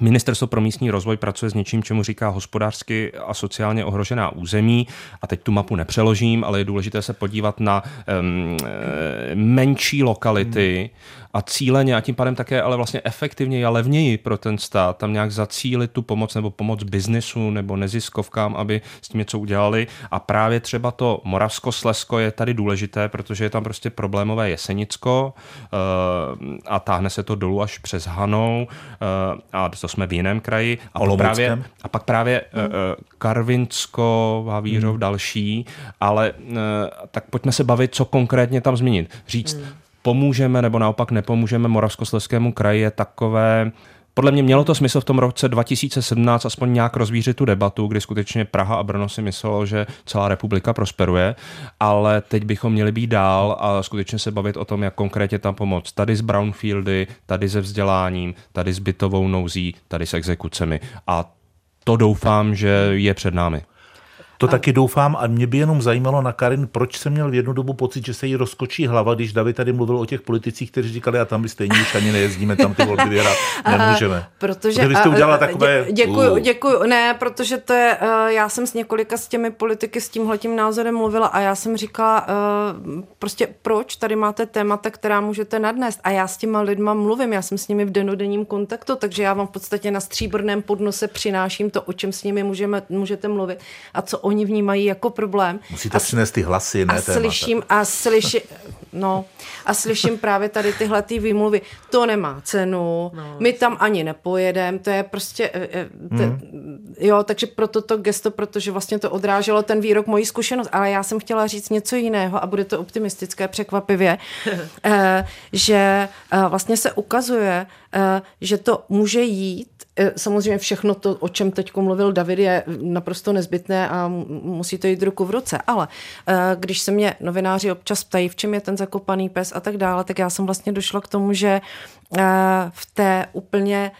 Ministerstvo pro místní rozvoj pracuje s něčím, čemu říká hospodářsky a sociálně ohrožená území. A teď tu mapu nepřeložím, ale je důležité se podívat na um, menší lokality, a cíleně a tím pádem také ale vlastně efektivněji a levněji pro ten stát tam nějak zacílit tu pomoc nebo pomoc biznesu nebo neziskovkám, aby s tím něco udělali. A právě třeba to Moravsko-Slesko je tady důležité, protože je tam prostě problémové Jesenicko uh, a táhne se to dolů až přes Hanou uh, a to jsme v jiném kraji. A, pak právě, a pak právě uh, Karvinsko, Havířov, hmm. další, ale uh, tak pojďme se bavit, co konkrétně tam zmínit. Říct, hmm pomůžeme nebo naopak nepomůžeme Moravskoslezskému kraji je takové, podle mě mělo to smysl v tom roce 2017 aspoň nějak rozvířit tu debatu, kdy skutečně Praha a Brno si myslelo, že celá republika prosperuje, ale teď bychom měli být dál a skutečně se bavit o tom, jak konkrétně tam pomoct. Tady s brownfieldy, tady se vzděláním, tady s bytovou nouzí, tady s exekucemi. A to doufám, že je před námi. To a... taky doufám a mě by jenom zajímalo na Karin, proč jsem měl v jednu dobu pocit, že se jí rozkočí hlava, když David tady mluvil o těch politicích, kteří říkali, a tam my stejně už ani nejezdíme, tam ty volby vyhrát nemůžeme. Protože vy jste udělala takové... Dě, děkuju, uh. děkuju. Ne, protože to je, uh, já jsem s několika s těmi politiky s tímhletím názorem mluvila a já jsem říkala, uh, prostě proč tady máte témata, která můžete nadnést a já s těma lidma mluvím, já jsem s nimi v denodenním kontaktu, takže já vám v podstatě na stříbrném podnose přináším to, o čem s nimi můžeme, můžete mluvit a co oni vnímají jako problém. Musíte a, přinést ty hlasy, ne a slyším, a slyším, no, a slyším právě tady tyhle ty výmluvy. To nemá cenu, no, my tam ani nepojedeme, to je prostě, eh, eh, te, hmm. jo, takže proto to gesto, protože vlastně to odráželo ten výrok mojí zkušenost, ale já jsem chtěla říct něco jiného a bude to optimistické překvapivě, eh, že vlastně se ukazuje, že to může jít E, samozřejmě všechno to, o čem teď mluvil David, je naprosto nezbytné a musí to jít ruku v ruce. Ale e, když se mě novináři občas ptají, v čem je ten zakopaný pes a tak dále, tak já jsem vlastně došla k tomu, že e, v té úplně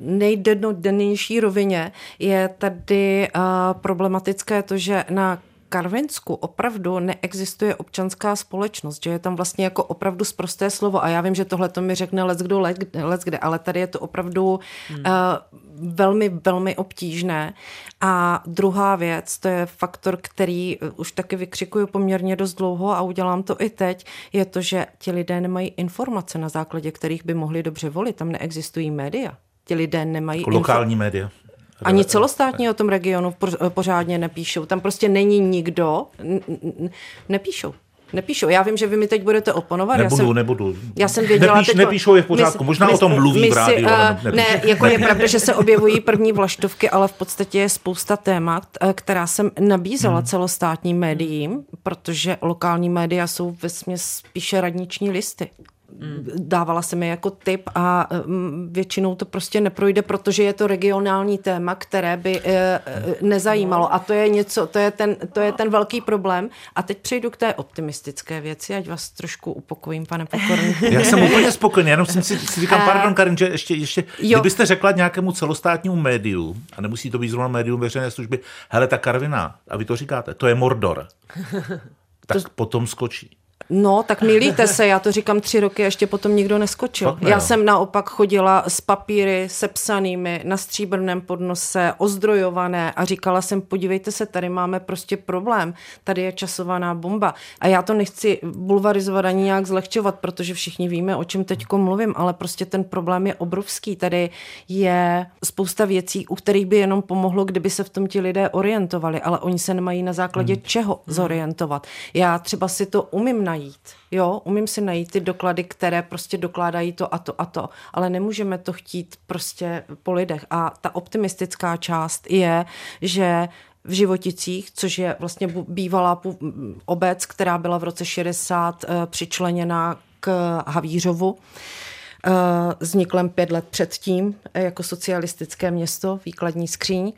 nejdennodennější rovině je tady problematické to, že na Karvinsku opravdu neexistuje občanská společnost, že je tam vlastně jako opravdu zprosté slovo a já vím, že tohle to mi řekne let kdo, let, let kde, ale tady je to opravdu hmm. uh, velmi, velmi obtížné. A druhá věc, to je faktor, který eh, už taky vykřikuju poměrně dost dlouho a udělám to i teď, je to, že ti lidé nemají informace, na základě kterých by mohli dobře volit. Tam neexistují média. Ti lidé nemají... Jako lokální média. Ani celostátní o tom regionu pořádně nepíšou. Tam prostě není nikdo, nepíšou. Nepíšou. Já vím, že vy mi teď budete oponovat. Nebudu, já jsem, nebudu. Já jsem věděla... Nepíš, teď, nepíšou je v pořádku. Možná my, o tom mluví v rádiu, ale uh, Ne, jako je pravda, že se objevují první vlaštovky, ale v podstatě je spousta témat, eh, která jsem nabízela hmm. celostátním médiím, protože lokální média jsou ve spíše radniční listy. Mm. dávala se mi jako tip a mm, většinou to prostě neprojde, protože je to regionální téma, které by eh, eh, nezajímalo a to je něco, to je ten, to je ten velký problém a teď přejdu k té optimistické věci, ať vás trošku upokojím, pane Pokorný. Já jsem úplně spokojený, jenom jsem si, si říkám, pardon Karin, že ještě, ještě jo. kdybyste řekla nějakému celostátnímu médiu, a nemusí to být zrovna médium veřejné služby, hele, ta Karvina, a vy to říkáte, to je Mordor, tak to... potom skočí. No, tak milíte se, já to říkám tři roky a ještě potom nikdo neskočil. ne, já jsem naopak chodila s papíry sepsanými na stříbrném podnose, ozdrojované a říkala jsem, podívejte se, tady máme prostě problém, tady je časovaná bomba. A já to nechci bulvarizovat ani nějak zlehčovat, protože všichni víme, o čem teď mluvím, ale prostě ten problém je obrovský. Tady je spousta věcí, u kterých by jenom pomohlo, kdyby se v tom ti lidé orientovali, ale oni se nemají na základě hmm. čeho zorientovat. Já třeba si to umím najít. Jo, umím si najít ty doklady, které prostě dokládají to a to a to, ale nemůžeme to chtít prostě po lidech. A ta optimistická část je, že v Životicích, což je vlastně bývalá obec, která byla v roce 60 eh, přičleněna k Havířovu, eh, vzniklém pět let předtím eh, jako socialistické město, výkladní skříň.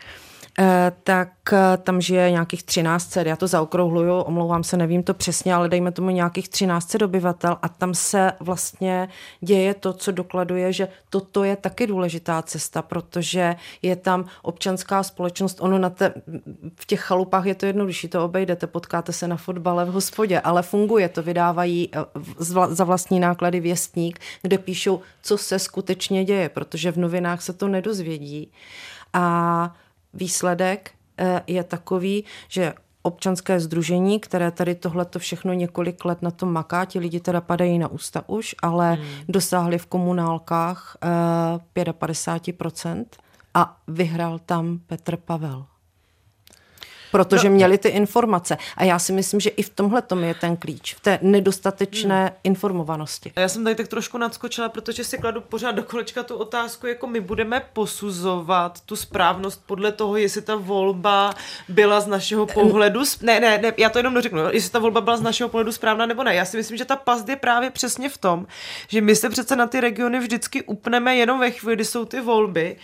Eh, tak eh, tam žije nějakých 13, já to zaokrouhluju, omlouvám se, nevím to přesně, ale dejme tomu nějakých 13 obyvatel a tam se vlastně děje to, co dokladuje, že toto je taky důležitá cesta, protože je tam občanská společnost, ono na te, v těch chalupách je to jednodušší, to obejdete, potkáte se na fotbale v hospodě, ale funguje to, vydávají eh, za vlastní náklady věstník, kde píšou, co se skutečně děje, protože v novinách se to nedozvědí. A výsledek eh, je takový, že občanské združení, které tady tohleto všechno několik let na tom maká, ti lidi teda padají na ústa už, ale hmm. dosáhli v komunálkách eh, 55% a vyhrál tam Petr Pavel protože no. měli ty informace. A já si myslím, že i v tomhle tom je ten klíč, v té nedostatečné hmm. informovanosti. Já jsem tady tak trošku nadskočila, protože si kladu pořád do kolečka tu otázku, jako my budeme posuzovat tu správnost podle toho, jestli ta volba byla z našeho pohledu, ne, ne, ne, já to jenom dořeknu, jestli ta volba byla z našeho pohledu správná nebo ne. Já si myslím, že ta past je právě přesně v tom, že my se přece na ty regiony vždycky upneme jenom ve chvíli, kdy jsou ty volby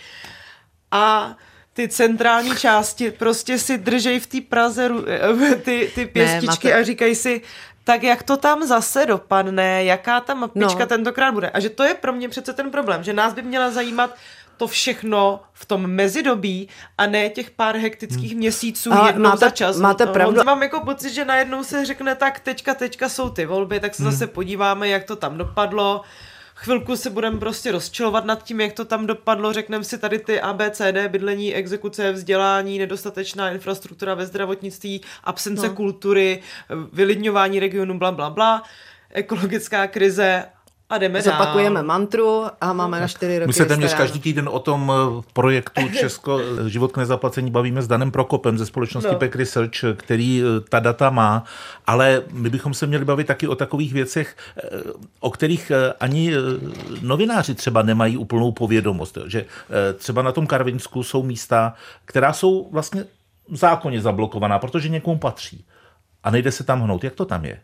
a ty centrální části prostě si držej v té Praze eh, ty, ty pěstičky ne, a říkají si, tak jak to tam zase dopadne, jaká ta mapička no. tentokrát bude. A že to je pro mě přece ten problém, že nás by měla zajímat to všechno v tom mezidobí a ne těch pár hektických hmm. měsíců a jednou máte, za čas. Máte pravdu. Mám jako pocit, že najednou se řekne tak teďka, teďka jsou ty volby, tak se hmm. zase podíváme, jak to tam dopadlo chvilku se budeme prostě rozčilovat nad tím, jak to tam dopadlo, řekneme si tady ty ABCD, bydlení, exekuce, vzdělání, nedostatečná infrastruktura ve zdravotnictví, absence no. kultury, vylidňování regionu, bla, bla, bla, ekologická krize a jdeme Zopakujeme dál. mantru a máme na čtyři roky. My se téměř každý týden o tom eh, projektu Česko život k nezaplacení bavíme s Danem Prokopem ze společnosti no. Pek Research, který eh, ta data má, ale my bychom se měli bavit taky o takových věcech, eh, o kterých ani novináři třeba nemají úplnou povědomost. Že třeba na tom Karvinsku jsou místa, která jsou vlastně v zákoně zablokovaná, protože někomu patří a nejde se tam hnout. Jak to tam je?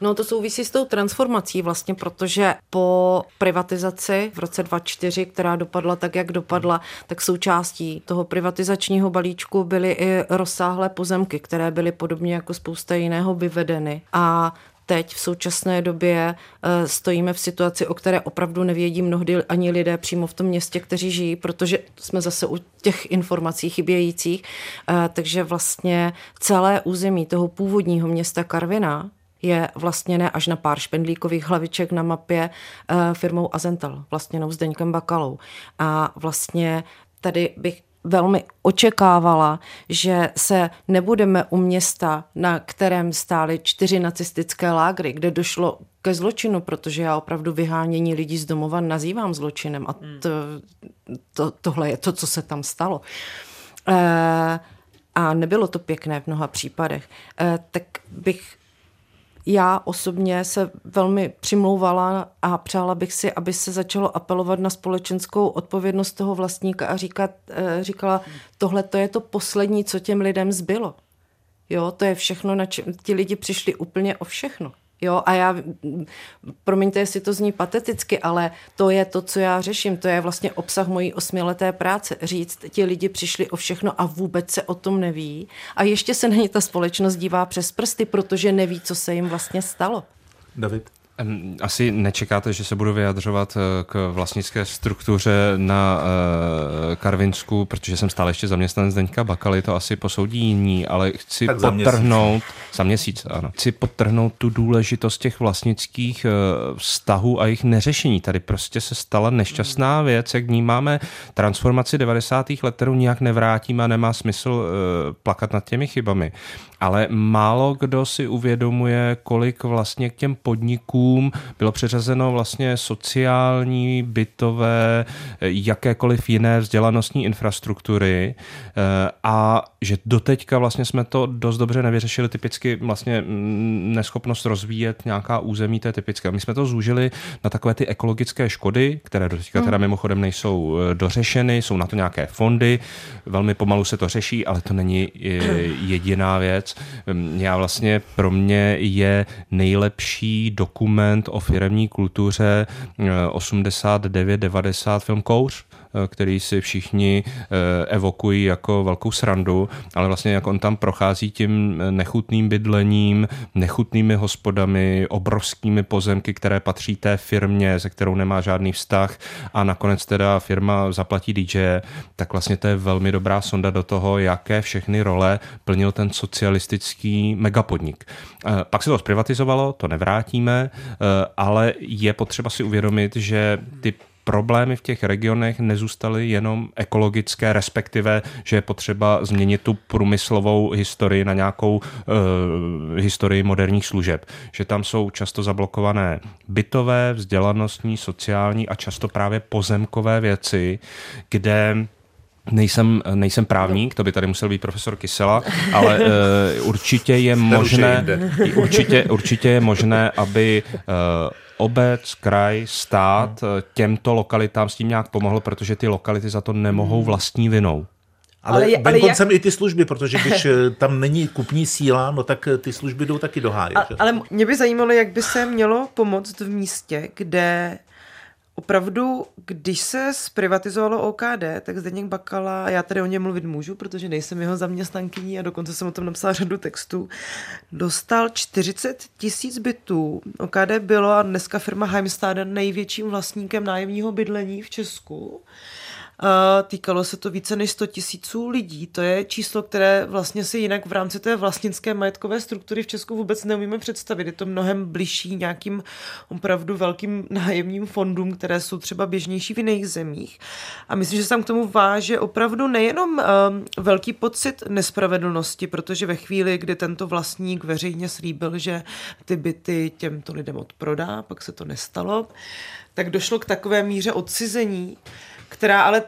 No to souvisí s tou transformací vlastně, protože po privatizaci v roce 2004, která dopadla tak, jak dopadla, tak součástí toho privatizačního balíčku byly i rozsáhlé pozemky, které byly podobně jako spousta jiného vyvedeny. A teď v současné době uh, stojíme v situaci, o které opravdu nevědí mnohdy ani lidé přímo v tom městě, kteří žijí, protože jsme zase u těch informací chybějících. Uh, takže vlastně celé území toho původního města Karvina, je vlastněné až na pár špendlíkových hlaviček na mapě uh, firmou Azental, vlastněnou Zdeňkem Bakalou. A vlastně tady bych velmi očekávala, že se nebudeme u města, na kterém stály čtyři nacistické lágry, kde došlo ke zločinu, protože já opravdu vyhánění lidí z domova nazývám zločinem a to, to, tohle je to, co se tam stalo. E, a nebylo to pěkné v mnoha případech. E, tak bych já osobně se velmi přimlouvala a přála bych si, aby se začalo apelovat na společenskou odpovědnost toho vlastníka a říkat, eh, říkala, tohle to je to poslední, co těm lidem zbylo. Jo, to je všechno, na čem ti lidi přišli úplně o všechno. Jo, a já, promiňte, jestli to zní pateticky, ale to je to, co já řeším, to je vlastně obsah mojí osmileté práce. Říct, ti lidi přišli o všechno a vůbec se o tom neví. A ještě se na ně ta společnost dívá přes prsty, protože neví, co se jim vlastně stalo. David? Asi nečekáte, že se budu vyjadřovat eh, k vlastnické struktuře na uh, Karvinsku, protože jsem stále ještě zaměstnanec Zdeňka Bakaly, to asi posoudí jiní, ale chci tak podtrhnout, za měsíc. za měsíc, ano, chci podtrhnout tu důležitost těch vlastnických uh, vztahů a jejich neřešení. Tady prostě se stala nešťastná věc, jak vnímáme transformaci 90. let, kterou nijak nevrátíme a nemá smysl plakat nad těmi chybami ale málo kdo si uvědomuje, kolik vlastně k těm podnikům bylo přeřazeno vlastně sociální, bytové, jakékoliv jiné vzdělanostní infrastruktury eh, a že doteďka vlastně jsme to dost dobře nevyřešili, typicky vlastně mm, neschopnost rozvíjet nějaká území, to je typické. My jsme to zúžili na takové ty ekologické škody, které doteďka hmm. teda mimochodem nejsou eh, dořešeny, jsou na to nějaké fondy, velmi pomalu se to řeší, ale to není eh, jediná věc. Já vlastně pro mě je nejlepší dokument o firemní kultuře 89-90 eh, film Kouř který si všichni eh, evokují jako velkou srandu, ale vlastně jak on tam prochází tím nechutným bydlením, nechutnými hospodami, obrovskými pozemky, které patří té firmě, se kterou nemá žádný vztah a nakonec teda firma zaplatí DJ, tak vlastně to je velmi dobrá sonda do toho, jaké všechny role plnil ten socialistický megapodnik. Eh, pak se to zprivatizovalo, to nevrátíme, ale je potřeba si uvědomit, že ty problémy v těch regionech nezůstaly jenom ekologické, respektive, že je potřeba změnit tu průmyslovou historii na nějakou uh, historii moderních služeb. Že tam jsou často zablokované bytové, vzdělanostní, sociální a často právě pozemkové věci, kde Nejsem, nejsem právník, to by tady musel být profesor Kysela, ale uh, určitě je možné, určitě, určitě je možné, aby uh, obec, kraj, stát hmm. těmto lokalitám s tím nějak pomohl, protože ty lokality za to nemohou hmm. vlastní vinou. Ale, ale, ale koncem jak... i ty služby, protože když eh, tam není kupní síla, no tak ty služby jdou taky do háje. Ale mě by zajímalo, jak by se mělo pomoct v místě, kde opravdu, když se zprivatizovalo OKD, tak Zdeněk Bakala, já tady o něm mluvit můžu, protože nejsem jeho zaměstnankyní a dokonce jsem o tom napsala řadu textů, dostal 40 tisíc bytů. OKD bylo a dneska firma Heimstaden největším vlastníkem nájemního bydlení v Česku. Týkalo se to více než 100 tisíců lidí. To je číslo, které vlastně si jinak v rámci té vlastnické majetkové struktury v Česku vůbec neumíme představit. Je to mnohem bližší nějakým opravdu velkým nájemním fondům, které jsou třeba běžnější v jiných zemích. A myslím, že se tam k tomu váže opravdu nejenom um, velký pocit nespravedlnosti, protože ve chvíli, kdy tento vlastník veřejně slíbil, že ty byty těmto lidem odprodá, pak se to nestalo, tak došlo k takové míře odcizení, která ale uh,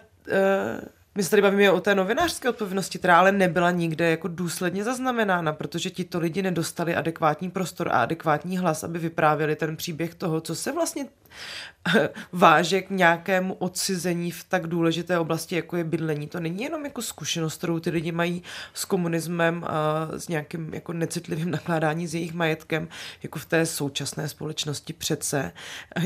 my se tady bavíme o té novinářské odpovědnosti, která ale nebyla nikde jako důsledně zaznamenána, protože tito lidi nedostali adekvátní prostor a adekvátní hlas, aby vyprávěli ten příběh toho, co se vlastně váže k nějakému odcizení v tak důležité oblasti, jako je bydlení. To není jenom jako zkušenost, kterou ty lidi mají s komunismem a s nějakým jako necitlivým nakládání s jejich majetkem, jako v té současné společnosti přece.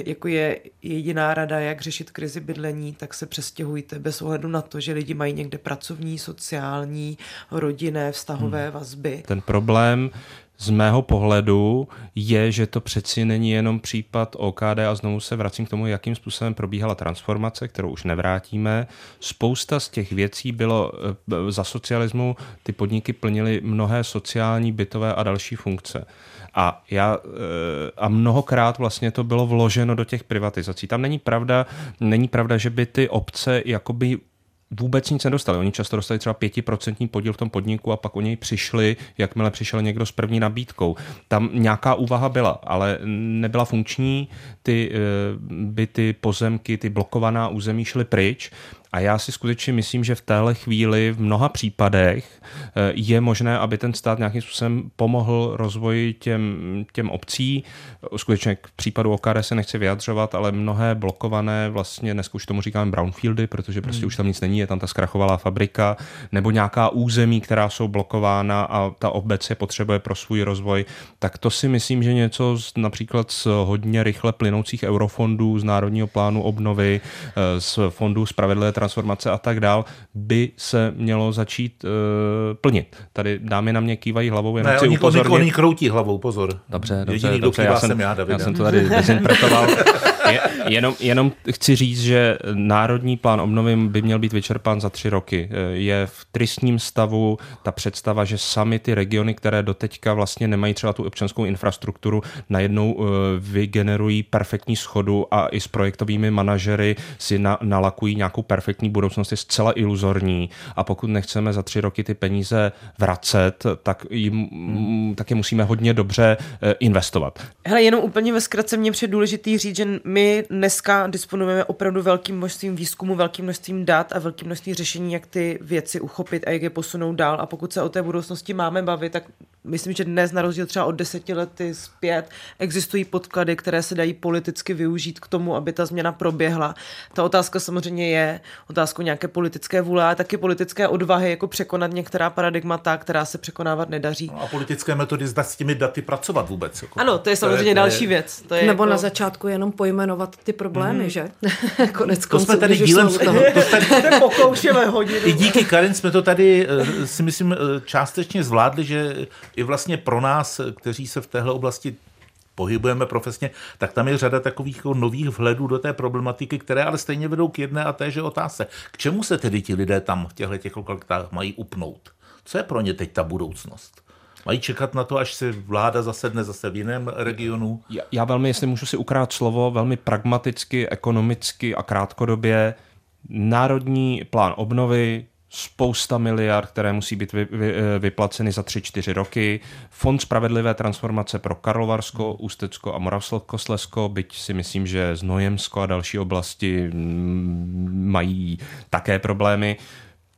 Jako je jediná rada, jak řešit krizi bydlení, tak se přestěhujte bez ohledu na to, že lidi mají někde pracovní, sociální, rodinné, vztahové hmm. vazby. Ten problém z mého pohledu je, že to přeci není jenom případ OKD a znovu se vracím k tomu, jakým způsobem probíhala transformace, kterou už nevrátíme. Spousta z těch věcí bylo eh, za socialismu, ty podniky plnily mnohé sociální, bytové a další funkce. A, já, eh, a mnohokrát vlastně to bylo vloženo do těch privatizací. Tam není pravda, není pravda, že by ty obce jakoby vůbec nic nedostali. Oni často dostali třeba pětiprocentní podíl v tom podniku a pak o něj přišli, jakmile přišel někdo s první nabídkou. Tam nějaká úvaha byla, ale nebyla funkční. Ty eh, byty, pozemky, ty blokovaná území šly pryč a já si skutečně myslím, že v téhle chvíli v mnoha případech eh, je možné, aby ten stát nějakým způsobem pomohl rozvoji těm, těm obcí. Skutečně k případu OKD se nechci vyjadřovat, ale mnohé blokované, vlastně dneska už tomu říkáme brownfieldy, protože prostě hmm. už tam nic není, je tam ta zkrachovalá fabrika, nebo nějaká území, která jsou blokována a ta obec je potřebuje pro svůj rozvoj, tak to si myslím, že něco z, například z hodně rychle plynoucích eurofondů, z Národního plánu obnovy, eh, z fondů spravedlivé transformace a tak dál, by se mělo začít uh, plnit. Tady dámy na mě kývají hlavou, jenom ne, chci oni, upozornit. Oni, oni kroutí hlavou, pozor. Dobře, dobře, Jediný, dobře, já jsem, já, já jsem to tady dezinterpretoval. Je, jenom, jenom chci říct, že národní plán obnovy by měl být vyčerpán za tři roky. Je v tristním stavu ta představa, že sami ty regiony, které doteďka vlastně nemají třeba tu občanskou infrastrukturu, najednou eh, vygenerují perfektní schodu a i s projektovými manažery si na, nalakují nějakou perfektní budoucnost, je zcela iluzorní a pokud nechceme za tři roky ty peníze vracet, tak, jim, tak je musíme hodně dobře eh, investovat. Hele, jenom úplně ve zkratce mě před důležitý říct, že my dneska disponujeme opravdu velkým množstvím výzkumu, velkým množstvím dat a velkým množstvím řešení, jak ty věci uchopit a jak je posunout dál. A pokud se o té budoucnosti máme bavit, tak myslím, že dnes na rozdíl třeba od deseti lety zpět existují podklady, které se dají politicky využít k tomu, aby ta změna proběhla. Ta otázka samozřejmě je otázkou nějaké politické vůle, ale taky politické odvahy, jako překonat některá paradigmata, která se překonávat nedaří. No a politické metody zda s těmi daty pracovat vůbec. Jako. Ano, to je samozřejmě to je, další věc. To je Nebo jako... na začátku jenom pojmenovat ty problémy, mm. že? Konec to jsme tady dílem z toho. To tady... pokoušeme hodinu. I díky Karin jsme to tady eh, si myslím eh, částečně zvládli, že i vlastně pro nás, kteří se v téhle oblasti pohybujeme profesně, tak tam je řada takových jako nových vhledů do té problematiky, které ale stejně vedou k jedné a téže otázce. K čemu se tedy ti lidé tam v těchto těch lokalitách mají upnout? Co je pro ně teď ta budoucnost? Mají čekat na to, až se vláda zasedne zase v jiném regionu? Já, já velmi, jestli můžu si ukrát slovo, velmi pragmaticky, ekonomicky a krátkodobě. Národní plán obnovy, spousta miliard, které musí být vy, vy, eh, vyplaceny za 3-4 roky. Fond spravedlivé transformace pro Karlovarsko, Ústecko a Moravskoslezsko, byť si myslím, že Znojemsko a další oblasti mm, mají také problémy.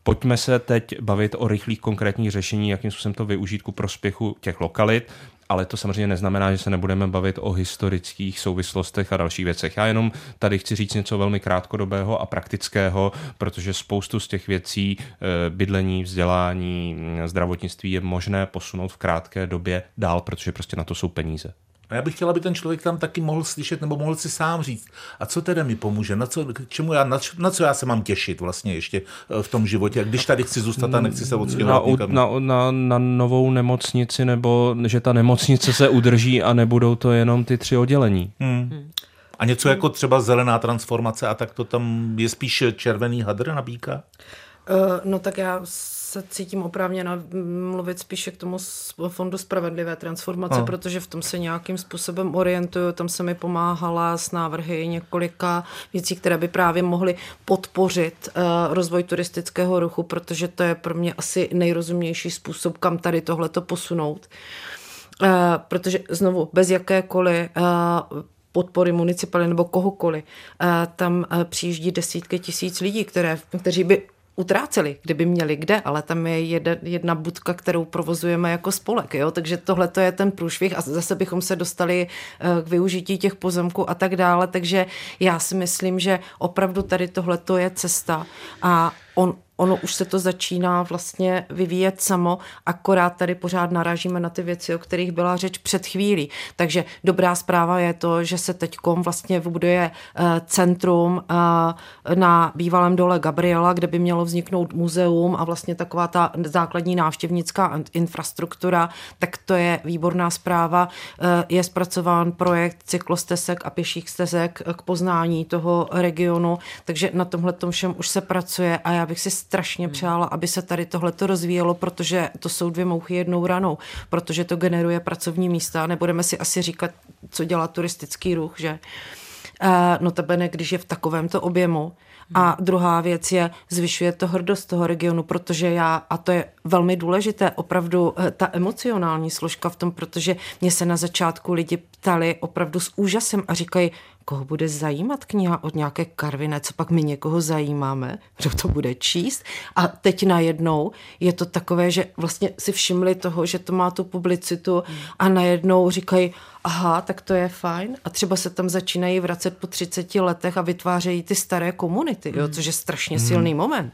Pojďme se teď bavit o rychlých konkrétních řešení, jakým způsobem to využít ku prospěchu těch lokalit ale to samozřejmě neznamená, že se nebudeme bavit o historických souvislostech a dalších věcech. Já jenom tady chci říct něco velmi krátkodobého a praktického, protože spoustu z těch věcí, eh, bydlení, vzdělání, zdravotnictví je možné posunout v krátké době dál, protože prostě na to jsou peníze. A já bych chtěl, aby ten člověk tam taky mohl slyšet nebo mohl si sám říct, a co teda mi pomůže, na co, k čemu já, na, na co já se mám těšit vlastně ještě eh, v tom životě, když tady chci zůstat a nechci se odstěhovat na, na, na, na novou nemocnici, nebo že ta nemocnice se udrží a nebudou to jenom ty tři oddělení. Hmm. A něco jako třeba zelená transformace a tak to tam je spíš červený hadr na bíka? Uh, no tak já se cítím oprávněna mluvit spíše k tomu fondu spravedlivé transformace, no. protože v tom se nějakým způsobem orientuju. Tam se mi pomáhala s návrhy několika věcí, které by právě mohly podpořit uh, rozvoj turistického ruchu, protože to je pro mě asi nejrozumnější způsob, kam tady tohleto posunout. Uh, protože znovu, bez jakékoliv uh, podpory municipaly nebo kohokoliv. Tam přijíždí desítky tisíc lidí, které, kteří by utráceli, kdyby měli kde, ale tam je jedna, jedna budka, kterou provozujeme jako spolek, jo? takže tohle to je ten průšvih a zase bychom se dostali eh, k využití těch pozemků a tak dále, takže já si myslím, že opravdu tady tohle to je cesta a on ono už se to začíná vlastně vyvíjet samo, akorát tady pořád narážíme na ty věci, o kterých byla řeč před chvílí. Takže dobrá zpráva je to, že se teď vlastně vybuduje eh, centrum eh, na bývalém dole Gabriela, kde by mělo vzniknout muzeum a vlastně taková ta základní návštěvnická infrastruktura, tak to je výborná zpráva. Eh, je zpracován projekt cyklostezek a pěších stezek k poznání toho regionu, takže na tomhle všem už se pracuje a já bych si strašně hmm. přála, aby se tady tohle to rozvíjelo, protože to jsou dvě mouchy jednou ranou, protože to generuje pracovní místa. Nebudeme si asi říkat, co dělá turistický ruch, že? No tebe když je v takovémto objemu, a druhá věc je, zvyšuje to hrdost toho regionu, protože já, a to je velmi důležité, opravdu eh, ta emocionální složka v tom, protože mě se na začátku lidi ptali opravdu s úžasem a říkají, koho bude zajímat kniha od nějaké Karvine, co pak my někoho zajímáme, kdo to bude číst. A teď najednou je to takové, že vlastně si všimli toho, že to má tu publicitu a najednou říkají, aha, tak to je fajn. A třeba se tam začínají vracet po 30 letech a vytvářejí ty staré komunity, jo, což je strašně silný moment.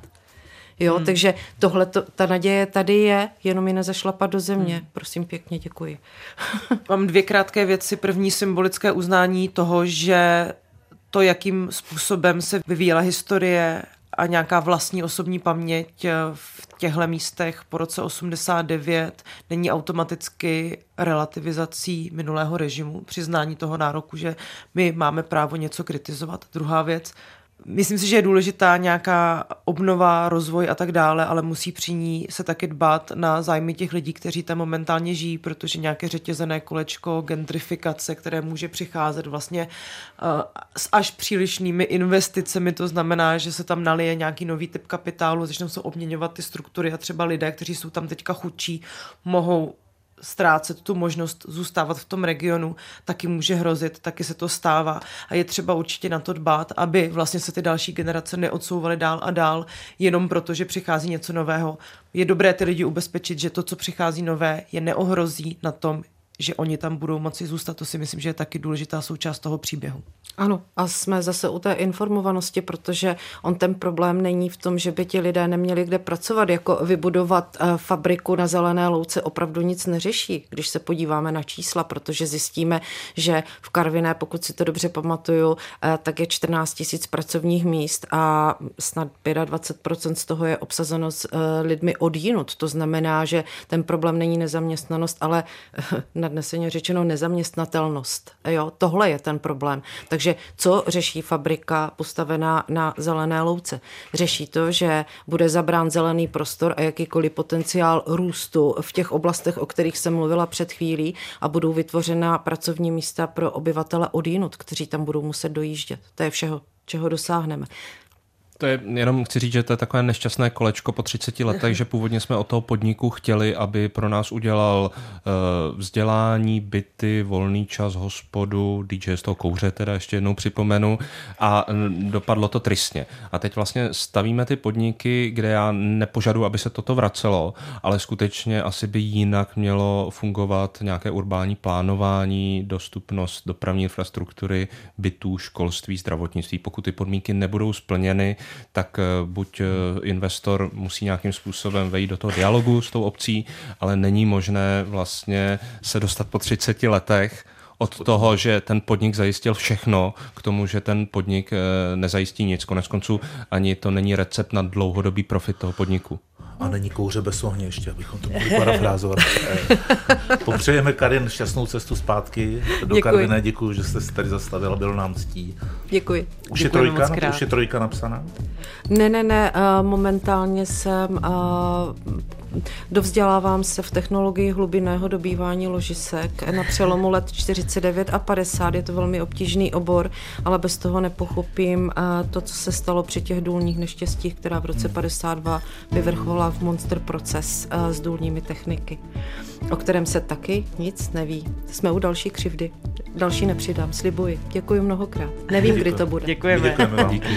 Jo, hmm. takže tohle, ta naděje tady je, jenom ji nezašlapat do země. Hmm. Prosím pěkně, děkuji. Mám dvě krátké věci. První symbolické uznání toho, že to, jakým způsobem se vyvíjela historie a nějaká vlastní osobní paměť v těchto místech po roce 89 není automaticky relativizací minulého režimu, přiznání toho nároku, že my máme právo něco kritizovat. Druhá věc, Myslím si, že je důležitá nějaká obnova, rozvoj a tak dále, ale musí při ní se taky dbát na zájmy těch lidí, kteří tam momentálně žijí, protože nějaké řetězené kolečko gentrifikace, které může přicházet vlastně uh, s až přílišnými investicemi, to znamená, že se tam nalije nějaký nový typ kapitálu, začnou se obměňovat ty struktury a třeba lidé, kteří jsou tam teďka chudší, mohou ztrácet tu možnost zůstávat v tom regionu, taky může hrozit, taky se to stává a je třeba určitě na to dbát, aby vlastně se ty další generace neodsouvaly dál a dál, jenom proto, že přichází něco nového. Je dobré ty lidi ubezpečit, že to, co přichází nové, je neohrozí na tom, že oni tam budou moci zůstat. To si myslím, že je taky důležitá součást toho příběhu. Ano, a jsme zase u té informovanosti, protože on ten problém není v tom, že by ti lidé neměli kde pracovat. Jako vybudovat eh, fabriku na zelené louce opravdu nic neřeší, když se podíváme na čísla, protože zjistíme, že v Karviné, pokud si to dobře pamatuju, eh, tak je 14 tisíc pracovních míst a snad 25% z toho je obsazeno s eh, lidmi odjinut. To znamená, že ten problém není nezaměstnanost, ale nadneseně řečeno nezaměstnatelnost. Jo, tohle je ten problém. Takže co řeší fabrika postavená na zelené louce? Řeší to, že bude zabrán zelený prostor a jakýkoliv potenciál růstu v těch oblastech, o kterých jsem mluvila před chvílí a budou vytvořena pracovní místa pro obyvatele odjinut, kteří tam budou muset dojíždět. To je všeho, čeho dosáhneme. To je, jenom chci říct, že to je takové nešťastné kolečko po 30 letech, že původně jsme od toho podniku chtěli, aby pro nás udělal uh, vzdělání, byty, volný čas, hospodu, DJ z toho kouře teda ještě jednou připomenu a dopadlo to tristně. A teď vlastně stavíme ty podniky, kde já nepožadu, aby se toto vracelo, ale skutečně asi by jinak mělo fungovat nějaké urbání plánování, dostupnost dopravní infrastruktury, bytů, školství, zdravotnictví. Pokud ty podmínky nebudou splněny, tak eh, buď eh, investor musí nějakým způsobem vejít do toho dialogu s tou obcí, ale není možné vlastně se dostat po 30 letech od toho, že ten podnik zajistil všechno, k tomu, že ten podnik eh, nezajistí nic. Konec konců ani to není recept na dlouhodobý profit toho podniku. A není kouře bez ohně ještě, abychom to mohli parafrázovat. Popřejeme Karin šťastnou cestu zpátky do Karviné. Děkuji, že jste se tady zastavila, bylo nám ctí. Děkuji. Už je, trojka, no, už je trojka napsaná? Ne, ne, ne, uh, momentálně jsem uh, dovzdělávám se v technologii hlubinného dobývání ložisek na přelomu let 49 a 50. Je to velmi obtížný obor, ale bez toho nepochopím to, co se stalo při těch důlních neštěstích, která v roce 52 vyvrchovala v Monster proces uh, s důlními techniky, o kterém se taky nic neví. Jsme u další křivdy. Další nepřidám, slibuji. Děkuji mnohokrát. Nevím, Děkuji. kdy to bude. Děkujeme. Děkujeme vám. Díky.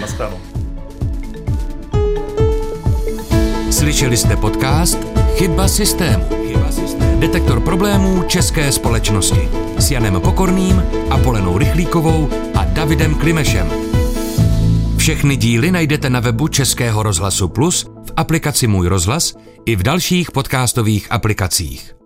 Slyšeli jste podcast Chyba systému. Detektor problémů české společnosti s Janem Pokorným, Apolenou Rychlíkovou a Davidem Klimešem. Všechny díly najdete na webu Českého rozhlasu Plus, v aplikaci Můj rozhlas i v dalších podcastových aplikacích.